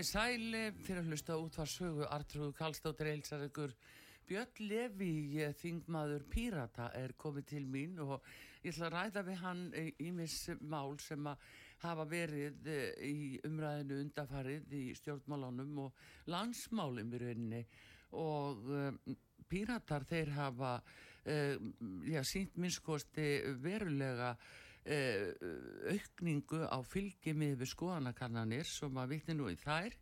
Þið sæli fyrir að hlusta út var sögu Artrúð Kallstóttir Eilsar ykkur. Björn Levi, þingmaður Pírata, er komið til mín og ég ætla að ræða við hann ímis mál sem að hafa verið eh, í umræðinu undafarið í stjórnmálunum og landsmálum í rauninni. Og Píratar þeir hafa já, sínt minnskosti verulega aukningu á fylgjumið við skoðanakannanir sem að vitni nú í þær.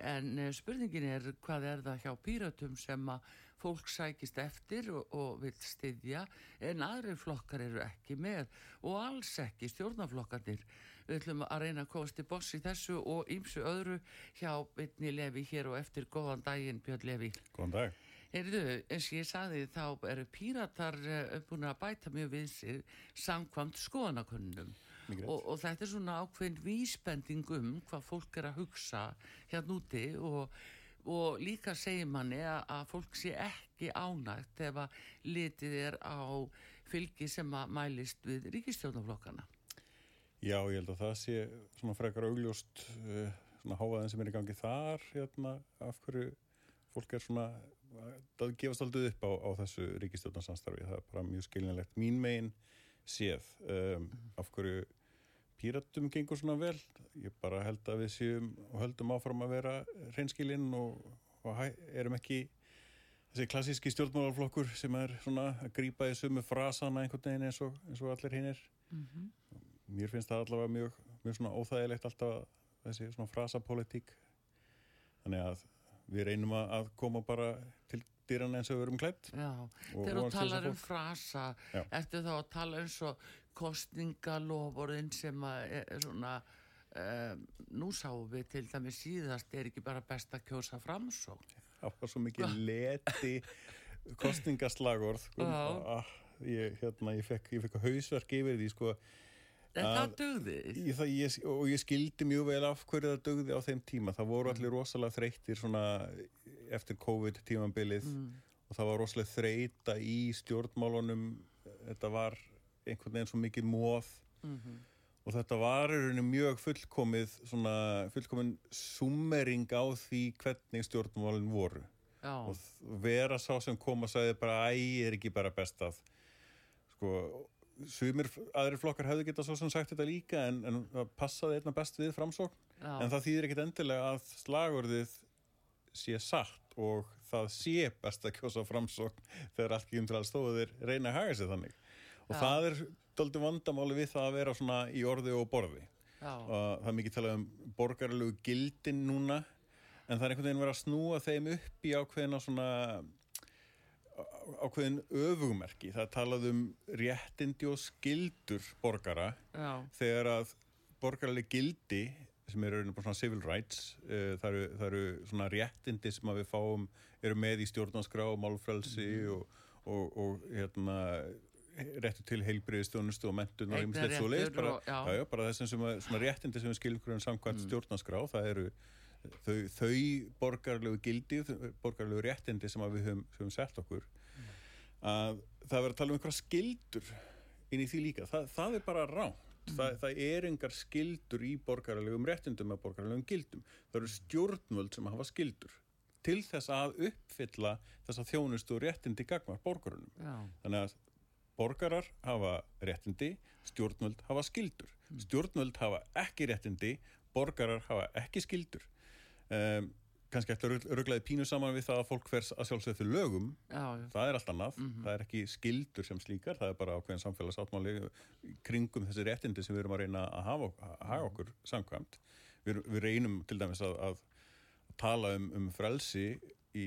En uh, spurningin er hvað er það hjá pýratum sem að fólk sækist eftir og, og vil styðja en aðri flokkar eru ekki með og alls ekki stjórnaflokkanir við ætlum að reyna að komast í boss í þessu og ímsu öðru hjá Bitni Levi hér og eftir. Góðan daginn Björn Levi Góðan dag Heyrðu, eins og ég saði þá eru píratar uh, búin að bæta mjög við sig samkvamt skoðanakönnum og, og þetta er svona ákveðin vísbending um hvað fólk er að hugsa hérna úti og, og líka segir manni að, að fólk sé ekki ánægt ef að litið er á fylgi sem að mælist við ríkistjónaflokkana. Já, ég held að það sé svona frekar augljóst uh, svona háaðin sem er í gangi þar hérna, af hverju fólk er svona það gefast aldrei upp á, á þessu ríkistjórnarsamstarfi, það er bara mjög skilinlegt mín megin séð um, af hverju píratum gengur svona vel, ég bara held að við séum og höldum áfram að vera hreinskilinn og, og erum ekki þessi klassíski stjórnmálarflokkur sem er svona að grýpa í sumu frasana einhvern veginn eins og, eins og allir hinn er mm -hmm. mér finnst það allavega mjög, mjög svona óþægilegt alltaf þessi svona frasapolítík þannig að við reynum að koma bara til dýran eins og við erum klætt þegar þú talar um frasa Já. eftir þá að tala um svo kostningalofurinn sem er svona um, nú sáum við til dæmi síðast er ekki bara best að kjósa framsók Það var svo mikið leti kostningaslagorð sko, ah, ég, hérna, ég fekk, fekk hausverk yfir því sko En það dögði? Það, ég, og ég skildi mjög vel af hverju það dögði á þeim tíma. Það voru allir rosalega þreyttir eftir COVID tímanbilið mm. og það var rosalega þreyta í stjórnmálunum. Þetta var einhvern veginn svo mikið móð mm -hmm. og þetta var mjög fullkomið fullkomin summering á því hvernig stjórnmálun voru. Já. Og vera sá sem kom og sagði bara æg er ekki bara best að sko sumir aðri flokkar hefðu geta svo sem sagt þetta líka en, en passaði einna best við framsókn Já. en það þýðir ekkit endilega að slagurðið sé satt og það sé best að kjósa framsókn þegar allt ekki um til að stóðir reyna að haga sig þannig og Já. það er doldið vandamáli við það að vera svona í orði og borði Já. og það er mikið talað um borgarlegu gildin núna en það er einhvern veginn verið að snúa þeim upp í ákveðina svona ákveðin öfugumerki það talað um réttindi og skildur borgara Já. þegar að borgarlega gildi sem eru svona civil rights uh, það, eru, það eru svona réttindi sem við fáum, eru með í stjórnanskrá og málfrælsi mm. og, og, og hérna réttu til heilbriðistjónustu og mentun og ymslegt svo leið bara, bara þessum sem réttindi sem við skilkurum samkvæmt mm. stjórnanskrá það eru þau, þau borgarlegu gildi, borgarlegu réttindi sem við höfum, höfum sett okkur mm. að það verður að tala um einhverja skildur inn í því líka, það, það er bara ránt mm. það, það er engar skildur í borgarlegum réttindum eða borgarlegum gildum það eru stjórnvöld sem hafa skildur til þess að uppfylla þess að þjónustu réttindi gagmar borgarunum Já. þannig að borgarar hafa réttindi stjórnvöld hafa skildur mm. stjórnvöld hafa ekki réttindi borgarar hafa ekki skildur um, kannski eftir að rugglaði pínu saman við það að fólk hvers að sjálfsögðu fyrir lögum. Já, það er allt annað, mm -hmm. það er ekki skildur sem slíkar, það er bara ákveðin samfélagsáttmáli kringum þessi réttindi sem við erum að reyna að hafa, að hafa okkur samkvæmt, við, við reynum til dæmis að, að tala um, um frelsi í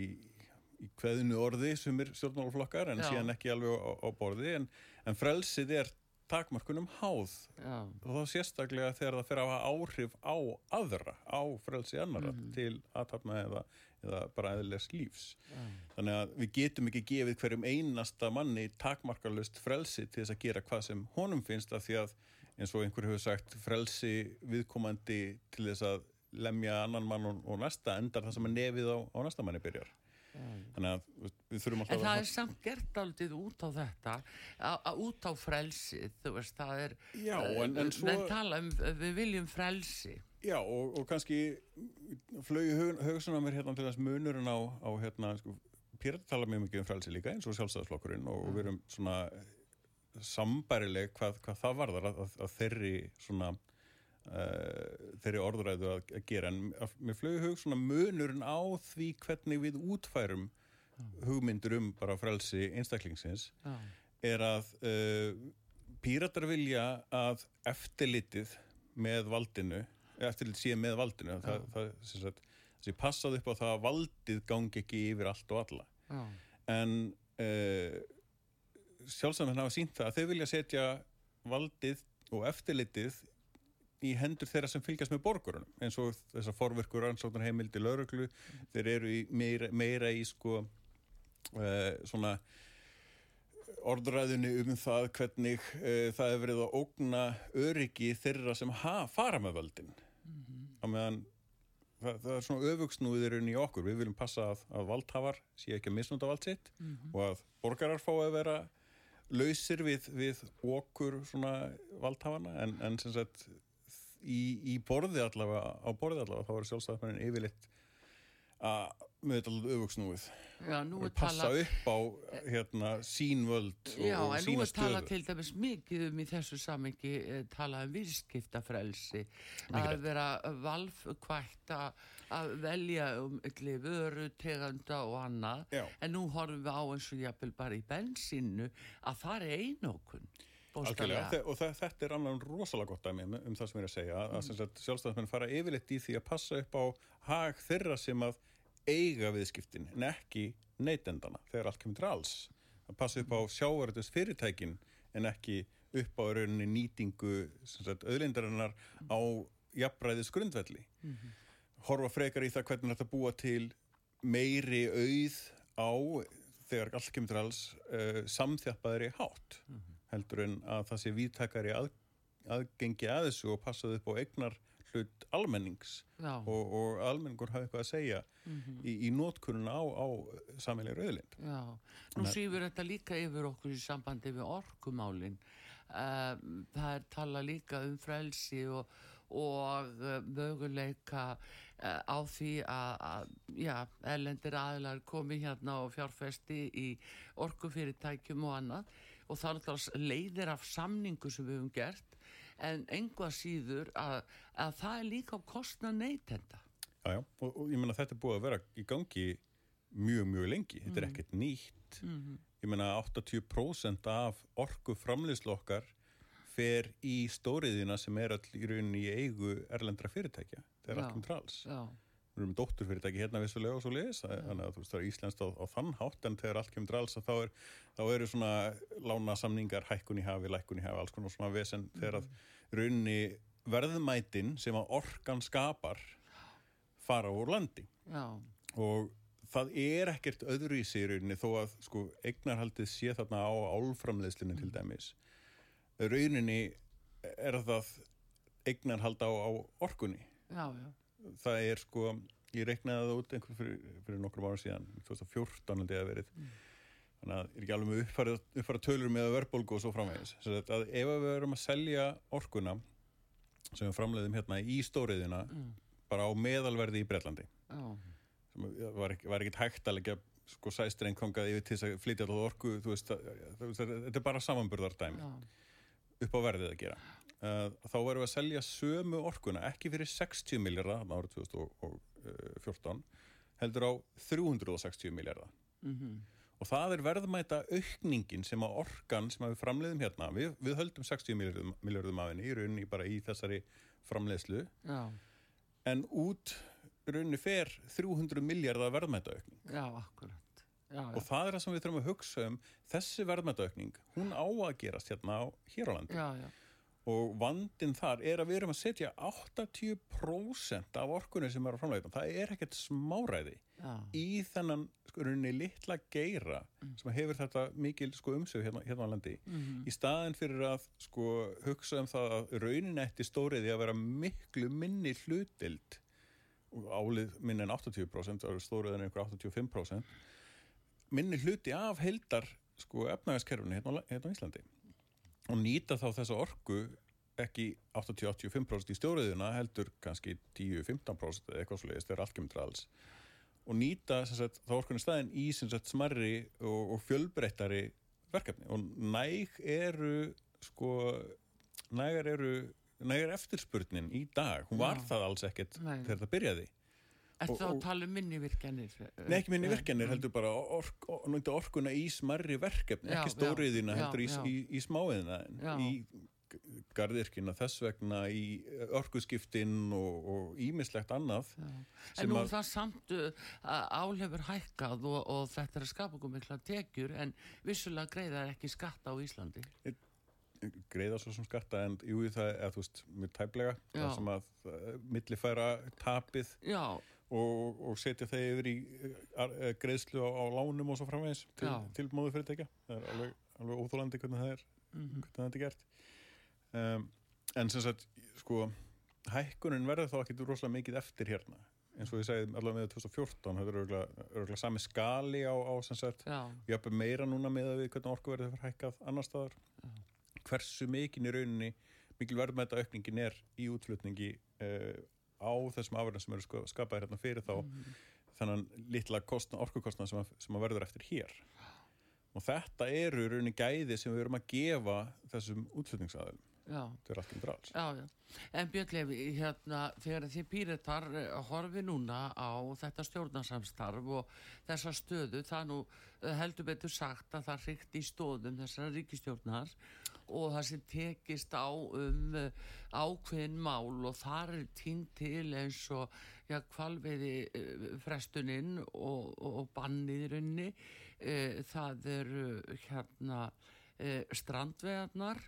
í hveðinu orði sem er stjórnmálaflokkar en Já. síðan ekki alveg á, á borði. En, en frelsið er takmarkunum háð Já. og þá sérstaklega þegar það fyrir að hafa áhrif á aðra, á frelsi annara mm -hmm. til aðtapna eða, eða bara eðilegs lífs Já. þannig að við getum ekki gefið hverjum einasta manni takmarkalust frelsi til þess að gera hvað sem honum finnst af því að eins og einhver hefur sagt frelsi viðkomandi til þess að lemja annan mann og, og næsta endar það sem að nefið á, á næsta manni byrjar þannig að við þurfum alltaf en það er samt gert aldrei út á þetta að út á frelsið þú veist það er já, en, en svo... um, við viljum frelsi já og, og kannski flögi högsunum er hérna til þess munurinn á, á hérna sko, Pírata tala mjög mikið um frelsi líka eins og sjálfstæðarflokkurinn og mm. við erum svona sambærileg hvað, hvað það varðar að, að þeirri svona Uh, þeirri orðræðu að, að gera. En með flögu hug svona munurinn á því hvernig við útfærum hugmyndur um bara frelsi einstaklingsins Já. er að uh, píratar vilja að eftirlitið með valdinu eftirlit síðan með valdinu. Það, það, það, það passaði upp á það að valdið gangi ekki yfir allt og alla. Já. en uh, sjálfsagt hafa sínt það að þau vilja setja valdið og eftirlitið í hendur þeirra sem fylgjast með borgurunum eins og þessar forverkur ansóknar heimildi lauruglu, mm. þeir eru í meira, meira í sko uh, svona orðræðinu um það hvernig uh, það hefur verið að ógna öryggi þeirra sem ha, fara með völdin mm -hmm. á meðan það, það er svona öfugsnúðirinn í okkur við viljum passa að, að valdhafar sé ekki að misnúta vald sitt mm -hmm. og að borgarar fá að vera lausir við, við okkur svona valdhafana en, en sem sagt í, í borði allavega á borði allavega þá er sjálfstæðarmennin yfirleitt að með þetta alveg auðvuksnúið passa tala... upp á hérna, sínvöld og, Já, og sína stöðu Já, en nú er tala til dæmis mikið um í þessu samengi eh, tala um virskiptafrelsi að vera valfkvægt að velja um vöru, teganda og annað. Já. en nú horfum við á eins og jápil bara í bensinu að það er einokun Algjörlega, og þetta er annan rosalega gott dæmi um, um það sem ég er að segja. Að mm. sjálfstæðismenn fara yfirleitt í því að passa upp á hag þeirra sem að eiga viðskiptin en ekki neytendana þegar allt kemur til alls. Að passa upp á sjáverðus fyrirtækin en ekki upp á rauninni nýtingu auðlindarinnar á jafnræðis grundvelli mm -hmm. horfa frekar í það hvernig þetta búa til meiri auð á þegar allt kemur til alls uh, samþjappaðir í hátt. Mm -hmm heldur en að það sé viðtakari að, aðgengi að þessu og passaði upp á egnar hlut almennings og, og almenningur hafi eitthvað að segja mm -hmm. í, í nótkununa á, á sammelega rauðlind. Já, nú sífur þetta líka yfir okkur í sambandi við orkumálinn. Uh, það er tala líka um frelsi og, og uh, möguleika uh, á því að ja, ellendir aðlar komi hérna og fjárfesti í orkufyrirtækjum og annað og það er alltaf leiðir af samningu sem við hefum gert en einhvað síður að, að það er líka á kostna neytenda. Jájá, og, og ég menna þetta er búið að vera í gangi mjög, mjög lengi. Þetta mm. er ekkert nýtt. Mm -hmm. ég menna 80% af orgu framleyslu okkar fer í stóriðina sem er all í eigu erlendra fyrirtækja. Það er allt um trals Já við erum dótturfyrirtæki hérna vissulega og svo leiðis þannig að þú veist það er íslenskt á, á þann hátt en þegar allt kemur drals þá, er, þá eru svona lána samningar hækkun í hafi, lækkun í hafi, alls konar svona vesen mm. þegar að raunni verðmætin sem að orkan skapar fara úr landi Já. og það er ekkert öðru í sig rauninni þó að sko eignarhaldið sé þarna á álframleðslinu mm. til dæmis rauninni er það eignarhald á, á orkunni Já, já það er sko, ég reiknaði það út einhver fyrir, fyrir nokkrum ára síðan 2014 held ég að verið mm. þannig að ég er ekki alveg með uppfæra, uppfæra tölur með verðbólgu og svo framvegis ef við verum að selja orkuna sem við framleiðum hérna í stóriðina mm. bara á meðalverði í Breitlandi oh. var, var ekkert hægt að leggja sko sæstreng kongað yfir til þess að flytja alltaf orku veist, það, það, það, þetta er bara samanburðardæmi oh. upp á verðið að gera þá verðum við að selja sömu orkuna ekki fyrir 60 miljardar árið 2014 heldur á 360 miljardar mm -hmm. og það er verðmæta aukningin sem að orkan sem við framleiðum hérna, við, við höldum 60 miljardum, miljardum af henni í rauninni bara í þessari framleiðslu. Já. en út rauninni fer 300 miljardar verðmæta aukning. Já, akkurat. Já, já. og það er það sem við þurfum að hugsa um. Þessi verðmættaukning, hún á að gerast hérna á hér og vandin þar er að við erum að setja 80% af orkunni sem er á framlegin, það er ekkert smáræði Já. í þennan sko rauninni litla geira sem hefur þetta mikil sko umsög hérna, hérna á landi Mhm. í staðin fyrir að sko hugsa um það að rauninni eftir stóriði að vera miklu minni hlutild álið minni en 80% og stóriðin einhver 85% minni hluti af heldar sko efnagaskerfinu hérna, hérna á Íslandi og nýta þá þessa orku ekki 80-85% í stjóriðuna heldur kannski 10-15% eða eitthvað svo leiðist þegar allt kemur til alls og nýta sagt, þá orkunni staðin í sagt, smarri og, og fjölbreyttari verkefni og næg eru sko nægar eru nægar eftirspurnin í dag hún var Já. það alls ekkert Nei. þegar það byrjaði Er það að tala um minni virkjanir? Nei, ekki minni virkjanir, heldur bara ork, orkuna í smarri verkefni, Já, ekki stóriðina, já, heldur í, já. í, í smáiðina, Já. í gardirkina þess vegna í orkuskiptin og, og ímislegt annað. En nú að- það samt uh, álefur hækkað og, og þetta er að skapa okkur mikla tekjur en vissulega greiða er ekki skatta á Íslandi. Greiða svo sem skatta, en jú, það er, þú veist, mjög tæplega, Já. það sem að uh, millifæra tapið Já, og, og setja það yfir í uh, greiðslu á, á lánum og svo framvegis til, Já. til móðu fyrirtækja. Það er alveg, alveg óþólandi hvernig það er, Mhm. hvernig þetta er gert. Um, en sem sagt, sko, hækkunin verður þá ekki rosalega mikið eftir hérna. eins og ég segi allavega með 2014, þetta er örgulega, sami skali á, á sem sagt, já, jafnveg meira núna með að við hvernig orkuverðið fyrir hækkað annar staðar. Hversu mikinn í rauninni, mikil verðmæta aukningin er í útflutningi uh, á þessum afverðin sem eru sko, skapaðir hérna fyrir þá þannig litla kostna, orkukostna sem, sem að verður eftir hér. Og þetta eru rauninni gæði sem við erum að gefa þessum útflutningsaðilum. Já. Þetta er allt um já. En Björn Levi, hérna, þegar þið píretar horfi núna á þetta stjórnarsamstarf og þessa stöðu, það nú eh, heldur betur sagt að það ríkt í stóðum þessara ríkistjórnar og það sem tekist á um eh, ákveðin mál og þar er tínt til eins og já, kvalveiði frestuninn og, og, og bannið í rauninni, uh, það eru hérna strandvegarnar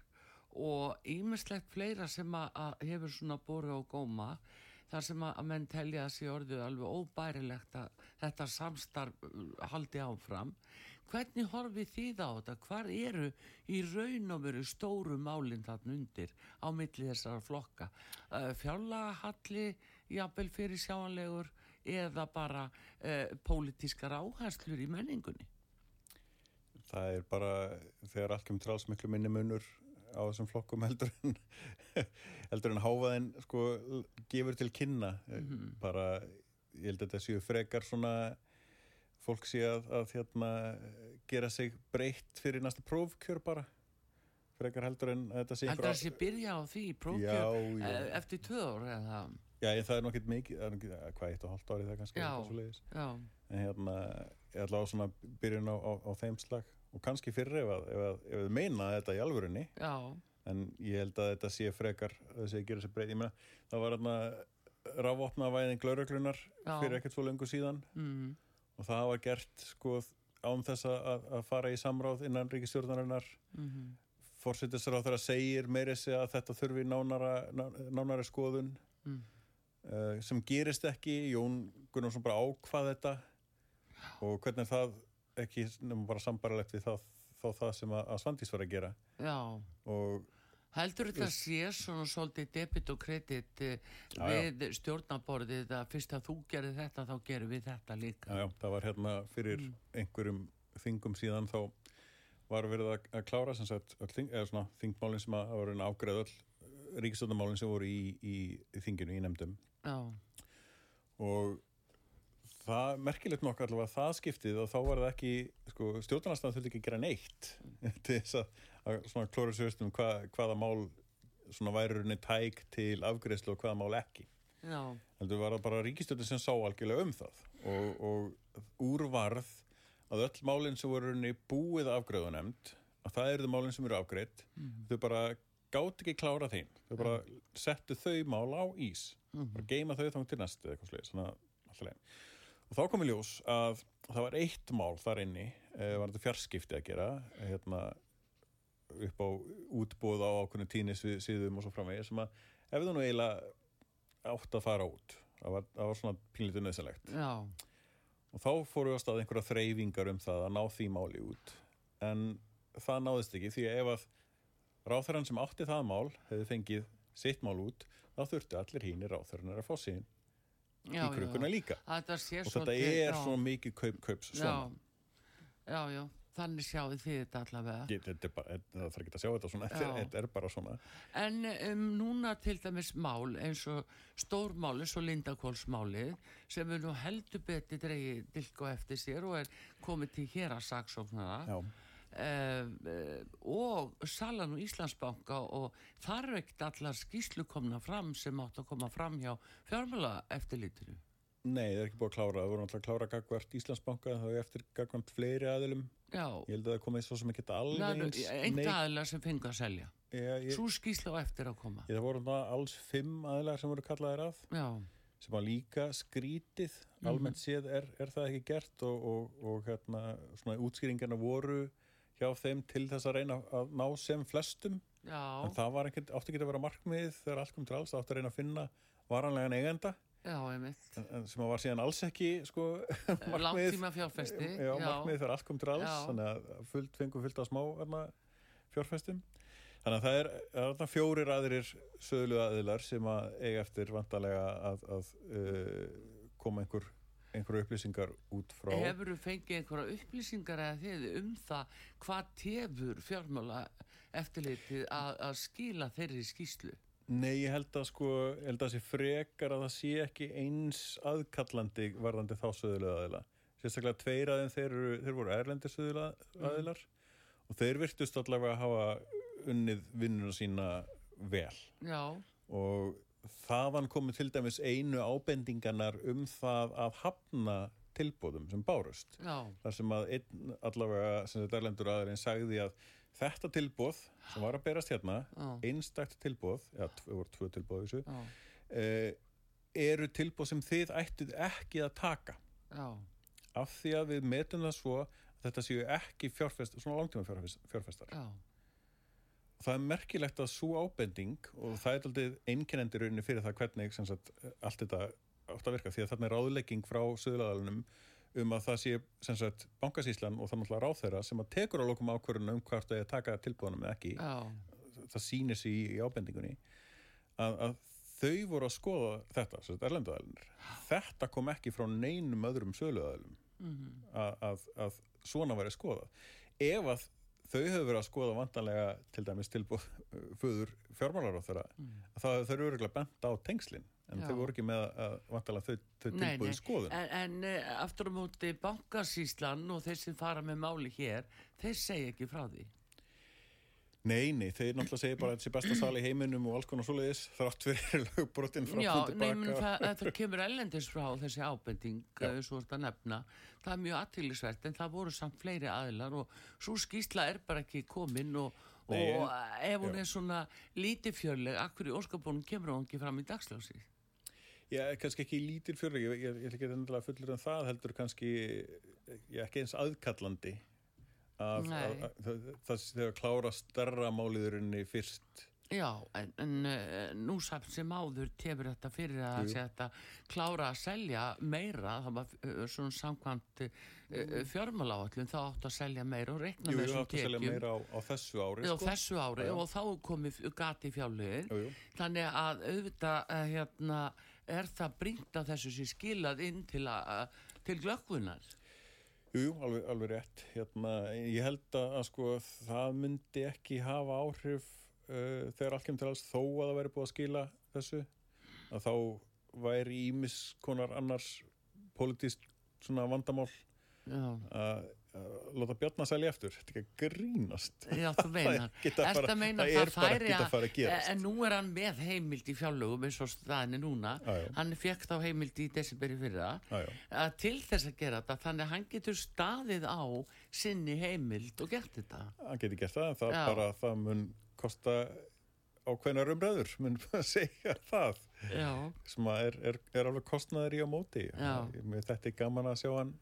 og ýmislegt fleira sem að, hefur svona borið á góma þar sem að, menn telja sé orðið alveg óbærilegt að þetta samstarf uh, haldi áfram. Hvernig horfið þið á þetta? Hvar eru í raun og veru stóru málinn þarna undir á milli þessara flokka? Uh, fjárlagahalli jafnvel fyrir sjáanlegur eða bara uh, pólitískar áherslur í menningunni? Það er bara, þegar allt kemur alls miklu minni munur á þessum flokkum heldur en, heldur en háfaðin sko gefur til kynna. Bara, ég held að þetta séu frekar svona fólk sé að, að hérna gera sig breytt fyrir næsta prófkjör bara. Frekar heldur en að þetta sé en einhver- það sé byrja á því Já, prófkjör? Já. eh, eftir tvö ár eða? Já, en það er nokkið mikið, er hvað, eitt og hálft árið það kannski Já. já, en hérna ég ætla á svona byrjun á, á, á þeim slag og kannski fyrir ef að, að, að meina þetta í alvörinni já, en ég held að þetta sé frekar að þessi að gera breyð, ég meina það var hérna rafvopna væðing glauröglunar Já. fyrir ekkert svo lengur síðan. Mm, og það var gert sko án þess að, að fara í samráð innan ríkistjórnarinnar mm, fórsettisráð þeirra segir meiri sig að þetta þurfi nánara, ná- nánari skoðun. Mm. uh, sem gerist ekki. Jón Gunnarsson bara ákvað þetta. Og hvernig er það ekki bara sambaralegt við það, þá það sem að, að Svandís var að gera. Já. Og Heldur þetta sé svona svolítið debit og kredit eh, við stjórnaborðið að fyrst að þú gerir þetta þá gerum við þetta líka. já, það var hérna fyrir einhverjum þingum síðan þá var verið að, að klára sem sagt þing, eða svona þingmálin sem að voru ágreð öll ríkistjórnarmálin sem voru í, í, í þinginu í nefndum. Já, og það merkilegt nokk allavega það skiptið og þá var það ekki sko, stjórnarnarstæðan þurfti ekki að gera neitt til þess að, að klóra sér um hva, hvaða mál værurinni tæk til afgreðslu og hvaða mál ekki. Heldur var það bara ríkistjórnir sem sá algjörlega um það og, og úrvarð að öll málinn sem voru búið afgreðu nefnd að það eru þau málinn sem eru afgreitt þau bara gátt ekki klára þeim. Þau bara settu þau mál á ís. Bara geima þau þá til næstu eða eitthvað slegis og þá komið ljós að það var eitt mál þar inni, uh, var þetta fjarskipti að gera, hérna upp á útbóð á ákveðinu tínis við síðum og svo framvegir sem að ef þú nú eiginlega átt að fara út það var, það var svona pínlítið nöðsynlegt og þá fóru við á stað einhverja þreyfingar um það að ná því máli út. En það náðist ekki því að ef að ráþæran sem átti það mál hefði fengið sitt mál út þá þurfti allir hínir ráþæranar að fá sín í krukuna líka. Og þetta er svona mikið kaup, kaups svona. Já, já. Þannig sjáu þið þetta allavega. Ég, þetta bara, það þarf ekki að sjá þetta svona, þetta er bara svona. En um, núna til dæmis mál eins og stórmáli, svo Lindakólsmálið, sem er nú heldur beti dreigið dilko eftir sér og er komið til hér að saksóknara. Uh, og Salan og Íslandsbanka og þar ekkert allar skýslu komna fram sem átt að koma fram hjá fjármjöla eftirlítinu. Nei, það er ekki búið að klára. Það voru náttúrulega klára gagvart Íslandsbanka, þá er eftir gagvart fleiri aðilum. Já. Ég held að það komið svo sem ekki eins. Einn aðilar sem fengi að selja. Já, ég... Svo skýrsla á eftir að koma. Ég, það voru náttúrulega alls fimm aðilar sem voru kallaðir að. Já. Sem var líka skrítið. Mhm. Almennt séð er, er það ekki gert og, og, og hérna, svona útskýringarna voru hjá þeim til þess að reyna að ná sem flestum. Já. En það var ekki, átti ekki að vera markmið þegar allt kom til alls. Það átti að reyna að finna varanlegan eigenda Já, einmitt. Sem var síðan alls ekki, sko, markmið. Já, markmið fyrir allt kom til alls, þannig að fullt fengum fullt á smá erna, fjárfestum. Þannig að það er, er fjórir aðrir söglu aðilar sem að eiga eftir vantarlega að, að uh, koma einhver, einhverju upplýsingar út frá. Hefur þú fengið einhverja upplýsingar eða þið um það hvað tefur fjármála eftirlitið að, skila þeirri skýslu? Nei, ég held að sko, ég held að það sé frekar að það sé ekki eins aðkallandi varðandi þá söðulega aðila. Sérstaklega tveir aðeins þeir, þeir voru erlendir söðulega aðilar mm. og þeir virtust allavega að hafa unnið vinnuna sína vel. Já. Og þaðan komið til dæmis einu ábendinganar um það að hafna tilbóðum sem bárust. Já. Þar sem að einn allavega, sem þetta erlendur aðeins sagði að þetta tilbóð sem var að berast hérna einstakt tilbóð, eða það voru tvö tilbóð þessu, uh, eru tilbóð sem þið ættið ekki að taka Já. af því að við metum það svo að þetta séu ekki fjárfest, svona langtíma fjárfest, fjárfestar Já. Það er merkilegt að svo ábending og það er alltaf einkennendir rauninni fyrir það hvernig sagt, allt þetta átt að virka því að þarna er ráðlegging frá söðlaðalunum um að það sé sagt bankasíslan og það náttúrulega ráð þeirra sem að tekur á lokum ákvörðunum um hvort það er að taka tilbúðanum eða ekki Já. það sýnir sér í, í ábendingunni að, að þau voru að skoða þetta, þess að erlenduðalinir þetta kom ekki frá neinum öðrum söluðalum mm -hmm. að, að, að svona væri að skoða ef að þau hefur verið að skoða vantanlega til dæmis tilbúð föður fjármálar á þeirra mm. þá þau eru öruglega bent á tengslinn en Já. þau voru ekki með að vantalega þau, þau tilbúið skoðun. En, en eh, aftur á móti bankasíslan og þeir sem fara með máli hér, þeir segja ekki frá því. Nei, nei, þeir náttúrulega segja bara að þetta sé besta sal í heiminum og alls konar svoleiðis þrátt fyrir lögbrotin frá fundi baka. Já, nei, það, það kemur ellendis frá þessi ábending, uh, svo þetta nefna. Það er mjög aðtýrlisvert en það voru samt fleiri aðilar og svo skýsla er bara ekki komin og, nei, og ef hún já. er svona lítið fjörleg, akkur í óskapónum kemur hún ekki fram í dagslásið. Já, kannski ekki lítil fyrir, ég, ég, ég er ekki endilega fullur en það heldur kannski, ég er ekki eins aðkallandi að, að, að það sé að klára starra máliðurinni fyrst. Já, en, en uh, nú samt sem áður tefur þetta fyrir að þetta klára að selja meira, það var uh, svona samkvæmt uh, fjármáláallum, þá átt að selja meira og rekna með þessum tekjum. Jú, átt að selja meira á, á þessu ári. Sko? þessu ári og þá komið gati fjárlögin, þannig að auðvitað hérna er það brínt að þessu sé skilað inn til, til glöggvunar? Jú, alveg, alveg rétt. Hérna, ég held að, að sko, það myndi ekki hafa áhrif uh, þegar allt kemur til alls þó að það væri búið að skila þessu. Að þá væri ímiskonar annars politísk vandamál að láta Bjarnar selja eftir þetta er ekki að grínast. Já, þú meinar, það, meina, það er bara ekki að fara að gerast. En nú er hann með heimild í fjárlögum eins og staðinni núna. Já, já. hann fekk þá heimild í desiberi fyrra. Já, til þess að gera þetta þannig að hann getur staðið á sinni heimild og gert þetta. Hann getur gert það, en það bara það mun kosta ákveðnar umræður mun að segja það. Já. sem er, er, er alveg kostnaður í á móti. Þetta er gaman að sjá hann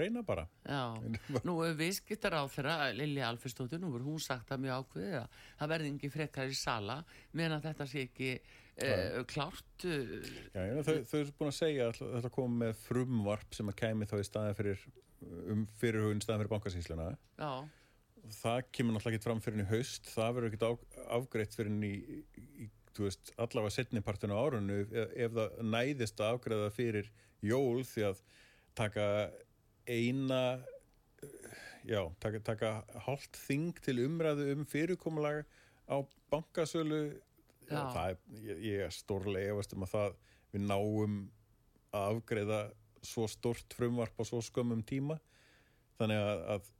reyna bara. Já, nú við skiptar á þeirra Lilja Alferstóttir, nú verður hún sagt að mjög ákveðið að það verði ekki frekar í sala meðan að þetta sé ekki uh, klárt uh, Já, já þau, þau eru búin að segja að þetta kom með frumvarp sem að kemi þá í staðin fyrir um fyrirhugin staðin fyrir bankasýsluna. Já. Það kemur náttúrulega ekki fram fyrir henni haust. Það verður ekkert afgreitt fyrir henni í, í, þú veist, allavega setnipartinu á árunnu ef, ef það næðist að afgreiða fyrir jól því að taka eina já, taka, taka hálft þing til umræðu um fyrirkomulega á bankasölu. Það er, ég, ég er stórlega efast um að það við náum að afgreiða svo stort frumvarp á svo skömmum tíma. Þannig að, að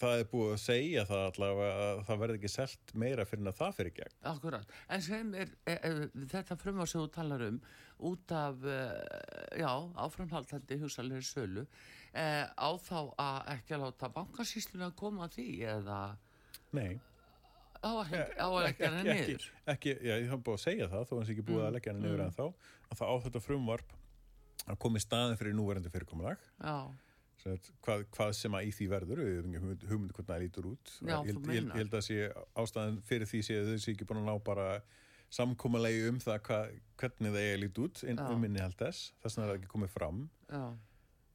það er búið að segja það allavega að það verði ekki selt meira fyrir að það fyrir gegn. Akkurat, en sem er, er, er þetta frumvar sem þú talar um út af, uh, já, áframhaldandi hugsalegri sölu, uh, á þá að ekki að láta bankasýsluna koma að því eða... Nei. Á að leggja henni niður. Ekki, já, ég haf búið að segja það, þó að það ekki búið mm. að leggja henni niður mm. en þá, að það á þetta frumvarp að komi staðin fyrir núverandi fyrirkomulag. Já hvað, hvað sem að í því verður hugmyndu hvernig það lítur út. Já, ég, ég, ég held að sé ástæðan fyrir því sé þau sé ekki búin að ná bara samkómalegi um það hva, hvernig það er lítið út inn, um minni held þess. Þess vegna er það ekki komið fram. Já.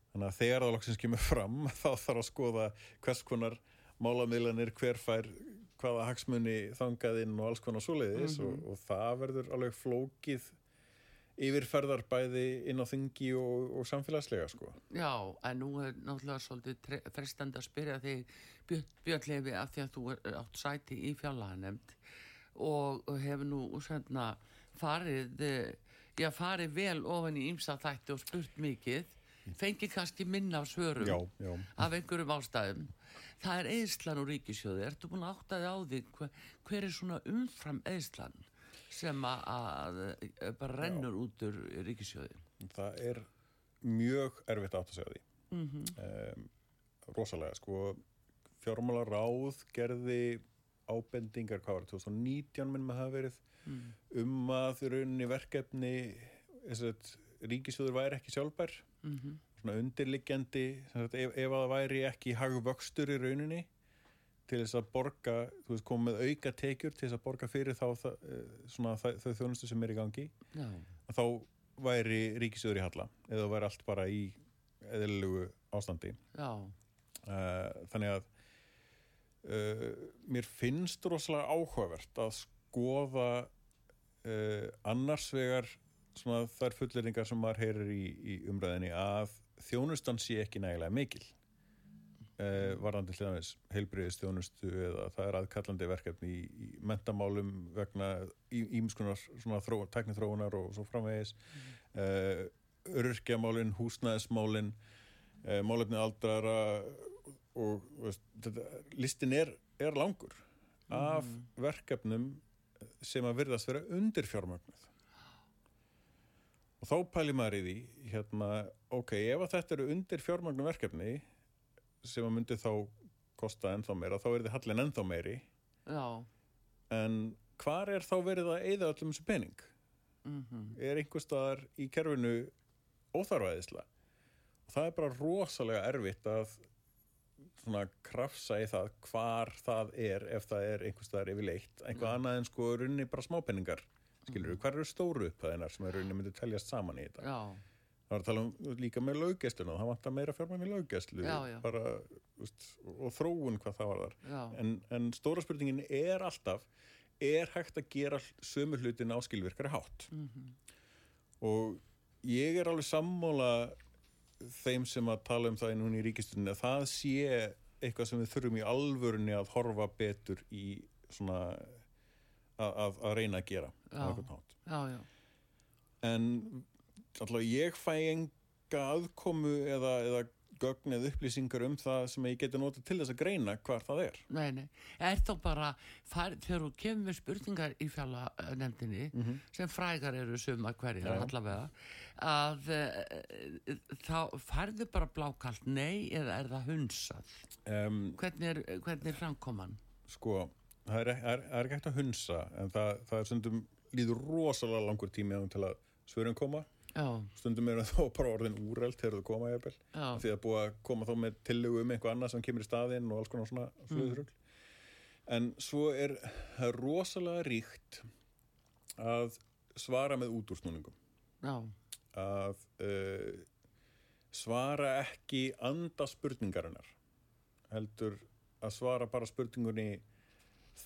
þannig að þegar það loksins kemur fram þá þarf að skoða hvers konar málamiðlanir hver fær hvaða hagsmunni þangað inn og alls konar svoleiðis mm -hmm. og, og það verður alveg flókið yfirferðar bæði inn á þingi og, og samfélagslega sko. Já, en nú er náttúrulega svolítið frestand að spyrja þig Björnlefi af því að þú er átt sæti í fjallaðanemnd og hefur nú sérna farið já, farið vel ofan í ymsa þætti og spurt mikið. Fengið kannski minna af svörum já, já. af einhverjum ástæðum. Það er eðslan og ríkisjóði ertu búin að áttaði á því? Hver, hver er svona umfram eðslan sem að bara rennur Já. út úr ríkisjóði það er mjög erfitt átt að segja því mm -hmm. um, rosalega sko fjármála ráð gerði ábendingar hvað var það 2019 minnum að hafa verið mm. um að rauninni verkefni ríkisjóður væri ekki sjálfbær mm -hmm. svona undirliggjandi ef, ef að það væri ekki hagvöxtur í rauninni til þess að borga, þú veist, koma með auka tekjur til þess að borga fyrir þá eh, svona þau þjónustu sem er í gangi Já. að þá væri ríkisöður í halla eða væri allt bara í eðlugu ástandi. Uh, þannig að uh, mér finnst rosalega áhugavert að skoða uh, annars vegar þær fulleringar sem maður heyrir í, í umræðinni að þjónustan sé ekki nægilega mikil eh, varðandi hljóðanis heilbriðistjónustu eða það er aðkallandi verkefni í, í mentamálum vegna ímskunar þró, teknithróunar og svo framvegis mm. eh, öryrkjamálin, húsnæðismálin eh, málefni aldrara og veist, þetta, listin er, er langur af mm. verkefnum sem að virðast vera undir fjármögnuð og þá pæli maður í því hérna, ok, ef að þetta eru undir fjármögnu verkefni sem að myndi þá kosta ennþá meira, þá er þið hallin ennþá meiri Já. en hvar er þá verið að eigða öllum þessu pening mm -hmm. er einhver staðar í kerfinu óþarvæðisla og það er bara rosalega erfitt að svona krafsa í það hvar það er ef það er einhver staðar yfirleitt einhvað mm. annað en sko runni bara smápenningar skilur, mm. hvar eru stóru upphæðinar sem er runni myndið teljast saman í þetta Já Það var að tala um líka með löggæsluna, það vantar meira fjármæn í veist, og þróun hvað það var þar. En, en stóra spurningin er alltaf, er hægt að gera sömu hlutin áskilvirkari hátt? Mm -hmm. Og ég er alveg sammóla þeim sem að tala um það í núni í ríkistunni að það sé eitthvað sem við þurfum í alvörunni að horfa betur í svona að, að, að reyna að gera. Já, já, já. En alltaf ég fæ enga aðkomu eða, eða gögn eða upplýsingar um það sem ég geti notið til þess að greina hvar það er Nei, nei, er þá bara far, þegar þú kemur spurningar í fjallanemdini mm -hmm. sem frægar eru suma hverjar ja. allavega að e, þá farðu bara blákalt nei eða er það hunsað um, hvernig er, hvernig er framkoman? Sko, það er, er, er ekki hægt að hunsa en það, það er stundum líður rosalega langur tími til að svörum koma. Stundum er það bara orðin úreld þegar þú koma jafnvel. Því að búa að koma þá með tillögu um einhvað annað sem kemur í staðinn og alls konar svona flöðurugl mm. en svo er það er rosalega ríkt að svara með útúrsnúningum. Að uh, svara ekki anda spurningarinnar heldur að svara bara spurningunni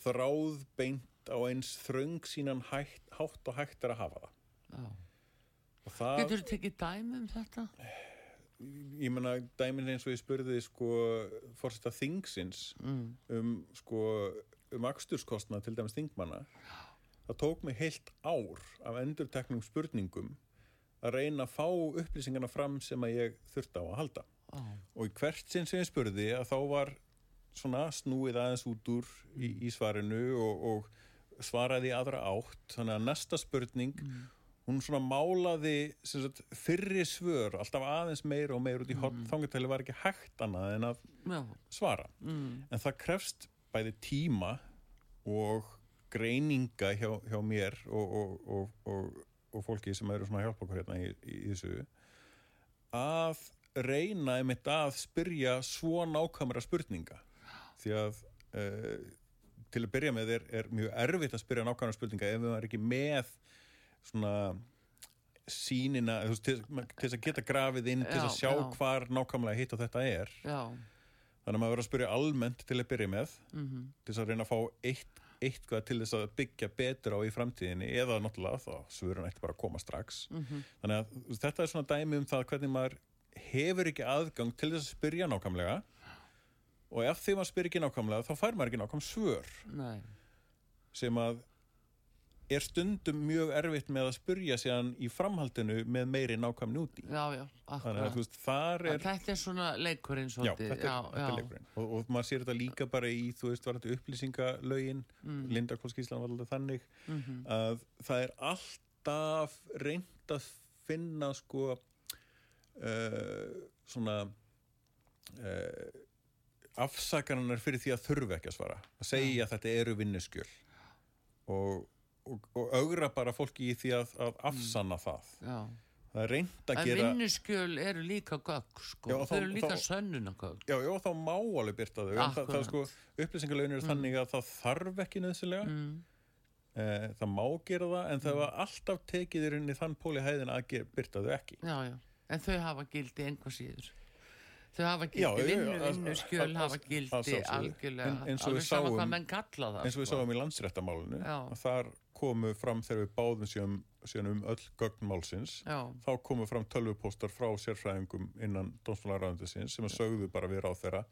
þráð beint á eins þröng sínan hátt og hægt er að hafa það. Já það... Getur þú tekið dæmi um þetta? Ég menna dæmin eins og ég spurði sko fórsta þingsins mm. um sko um axturskostna til dæmis þingmanna það tók mig heilt ár af endurteknum spurningum að reyna að fá upplýsingarna fram sem að ég þurfti á að halda oh. og í hvert sinn sem ég spurði að þá var svona snúið aðeins út úr í, í svarinu og, og svaraði aðra átt þannig að næsta spurning mm hún svona málaði sagt, fyrri svör alltaf aðeins meira og meira út í mm. þangartæli var ekki hægt annað en að Já. svara mm. en það krefst bæði tíma og greininga hjá, hjá mér og, og, og, og fólki sem eru svona hjálp okkur hérna í, í, í þessu að reyna einmitt að spyrja svo nákvæmra spurninga því að uh, til að byrja með er, er mjög erfitt að spyrja nákvæmra spurninga ef við erum ekki með svona sínina, veist, til, til að geta grafið inn, til að sjá já. hvar nákvæmlega hitt og þetta er já. þannig að maður verður að spyrja almennt til að byrja með mm -hmm. til að reyna að fá eitt, eitthvað til þess að byggja betur á í framtíðinni eða náttúrulega þá svurun eitt bara að koma strax mm -hmm. þannig að þetta er svona dæmi um það hvernig maður hefur ekki aðgang til þess að spyrja nákvæmlega og ef því maður spyr ekki nákvæmlega þá fær maður ekki nákvæm svör Nei. sem að er stundum mjög erfitt með að spurja sér í framhaldinu með meiri nákvæmni úti. Já, já, þannig að veist, þar er þetta er svona leikurinn já, þetta er, já, þetta er leikurinn. Og, og maður sér þetta líka bara í þú veist varandi upplýsingalögin mm. Linda Kolskíslan var alltaf þannig mm -hmm. að það er alltaf reynd að finna sko uh, svona uh, afsakanar fyrir því að þurfu ekki að svara. Að segja að þetta eru vinnuskjöl. Og og, og augra bara fólki í því að, að afsanna það já. það er reynd að en gera en vinnuskjöl eru líka gögg sko. þau eru líka sönnuna gögg já, já, þá má alveg byrta þau það, það sko, upplýsingalögin eru mm. þannig að það þarf ekki nöðsilega mm. eh, það má gera það en það mm. var alltaf tekið í rauninni þann póli hæðin að byrta þau ekki já, já, en þau hafa gildi einhvað síður þau hafa gildi, vinnu, vinnu, skjöl hafa gildi algjörlega, alveg sama hvað menn kalla það eins og við sko. sáum í landsrættamálunu þar komu fram þegar við báðum síðan, síðan um öll gögnmálsins þá komu fram tölvupóstar frá sérfræðingum innan dómsmálaræðundisins sem að sögðu bara við ráð þeirra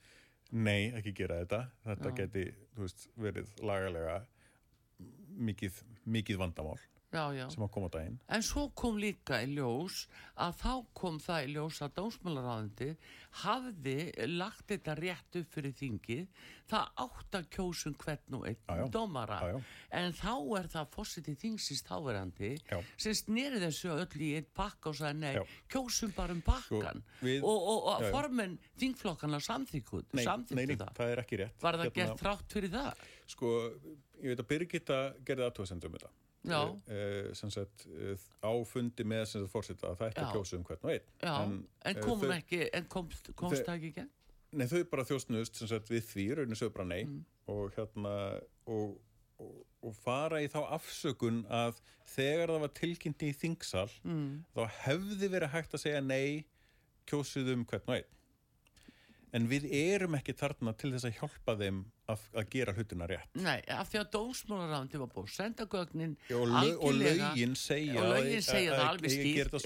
nei, ekki gera þetta. Þetta Já. geti veist, verið lagalega mikið, mikið vandamál já, já. sem að koma á daginn. En svo kom líka í ljós að þá kom það í ljós að dómsmálaráðandi hafði lagt þetta rétt upp fyrir þingið. Það átt að kjósum hvern og einn já, dómara. En þá er það fósitið þingsins þáverandi sem snýri þessu öll í einn pakka og sagði nei, kjósum bara um pakkan sko, við, og, og, og formen þingflokkana samþykkuð nei, nei, nei, það. er ekki rétt. Var það hérna, gert þrátt fyrir það? sko, ég veit að Birgitta gerði aðtóðsendum þetta Uh, sagt, uh, áfundi með sem þetta fórsetta að það ætti að kjósa um hvern og einn en, en kom þau, ekki en komst, komst það ekki ekki? Nei þau bara þjóstnust sagt, við því, raunin sögur bara nei mm. og hérna og, og, og fara í þá afsökun að þegar það var tilkynnt í þingsal mm. þá hefði verið hægt að segja nei kjósuð um hvern og einn en við erum ekki þarna til þess að hjálpa þeim að, að gera hlutina rétt. Nei, af því að dósmálarándi var búið senda gögnin og, lög, og lögin segja og lögin segja það alveg stýrt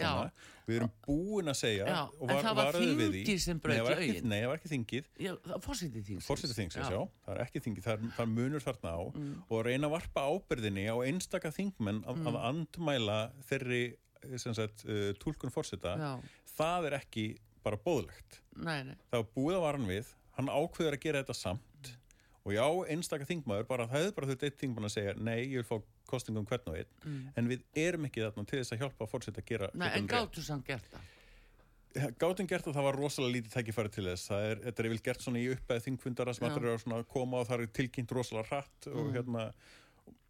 við erum búin að segja já, var, en það var þingið sem bröði lögin. Nei, það var ekki þingið. Fórsitið þingsins, já. Það er ekki þingið, það, það munur þarna á. Mm. og reyna að varpa ábyrðinni á einstaka þingmenn að, mm. að andmæla þeirri sagt, uh, tólkun fórsita það er ekki bara bóðlegt nei, nei. það var búið að varan við hann ákveður að gera þetta samt og já, einstakar þingmaður bara, það hefur bara þurft eitt þingmann að segja nei, ég vil fá kostingum hvern og einn mm. en við erum ekki þarna til þess að hjálpa að fórseta að gera Nei, en gáttu sann gert það? gátum gert að það var rosalega lítið tækifæri til þess það er, þetta er vel gert svona í uppæð þingfundara sem allir eru að koma og það er tilkynnt rosalega hratt og mm. hérna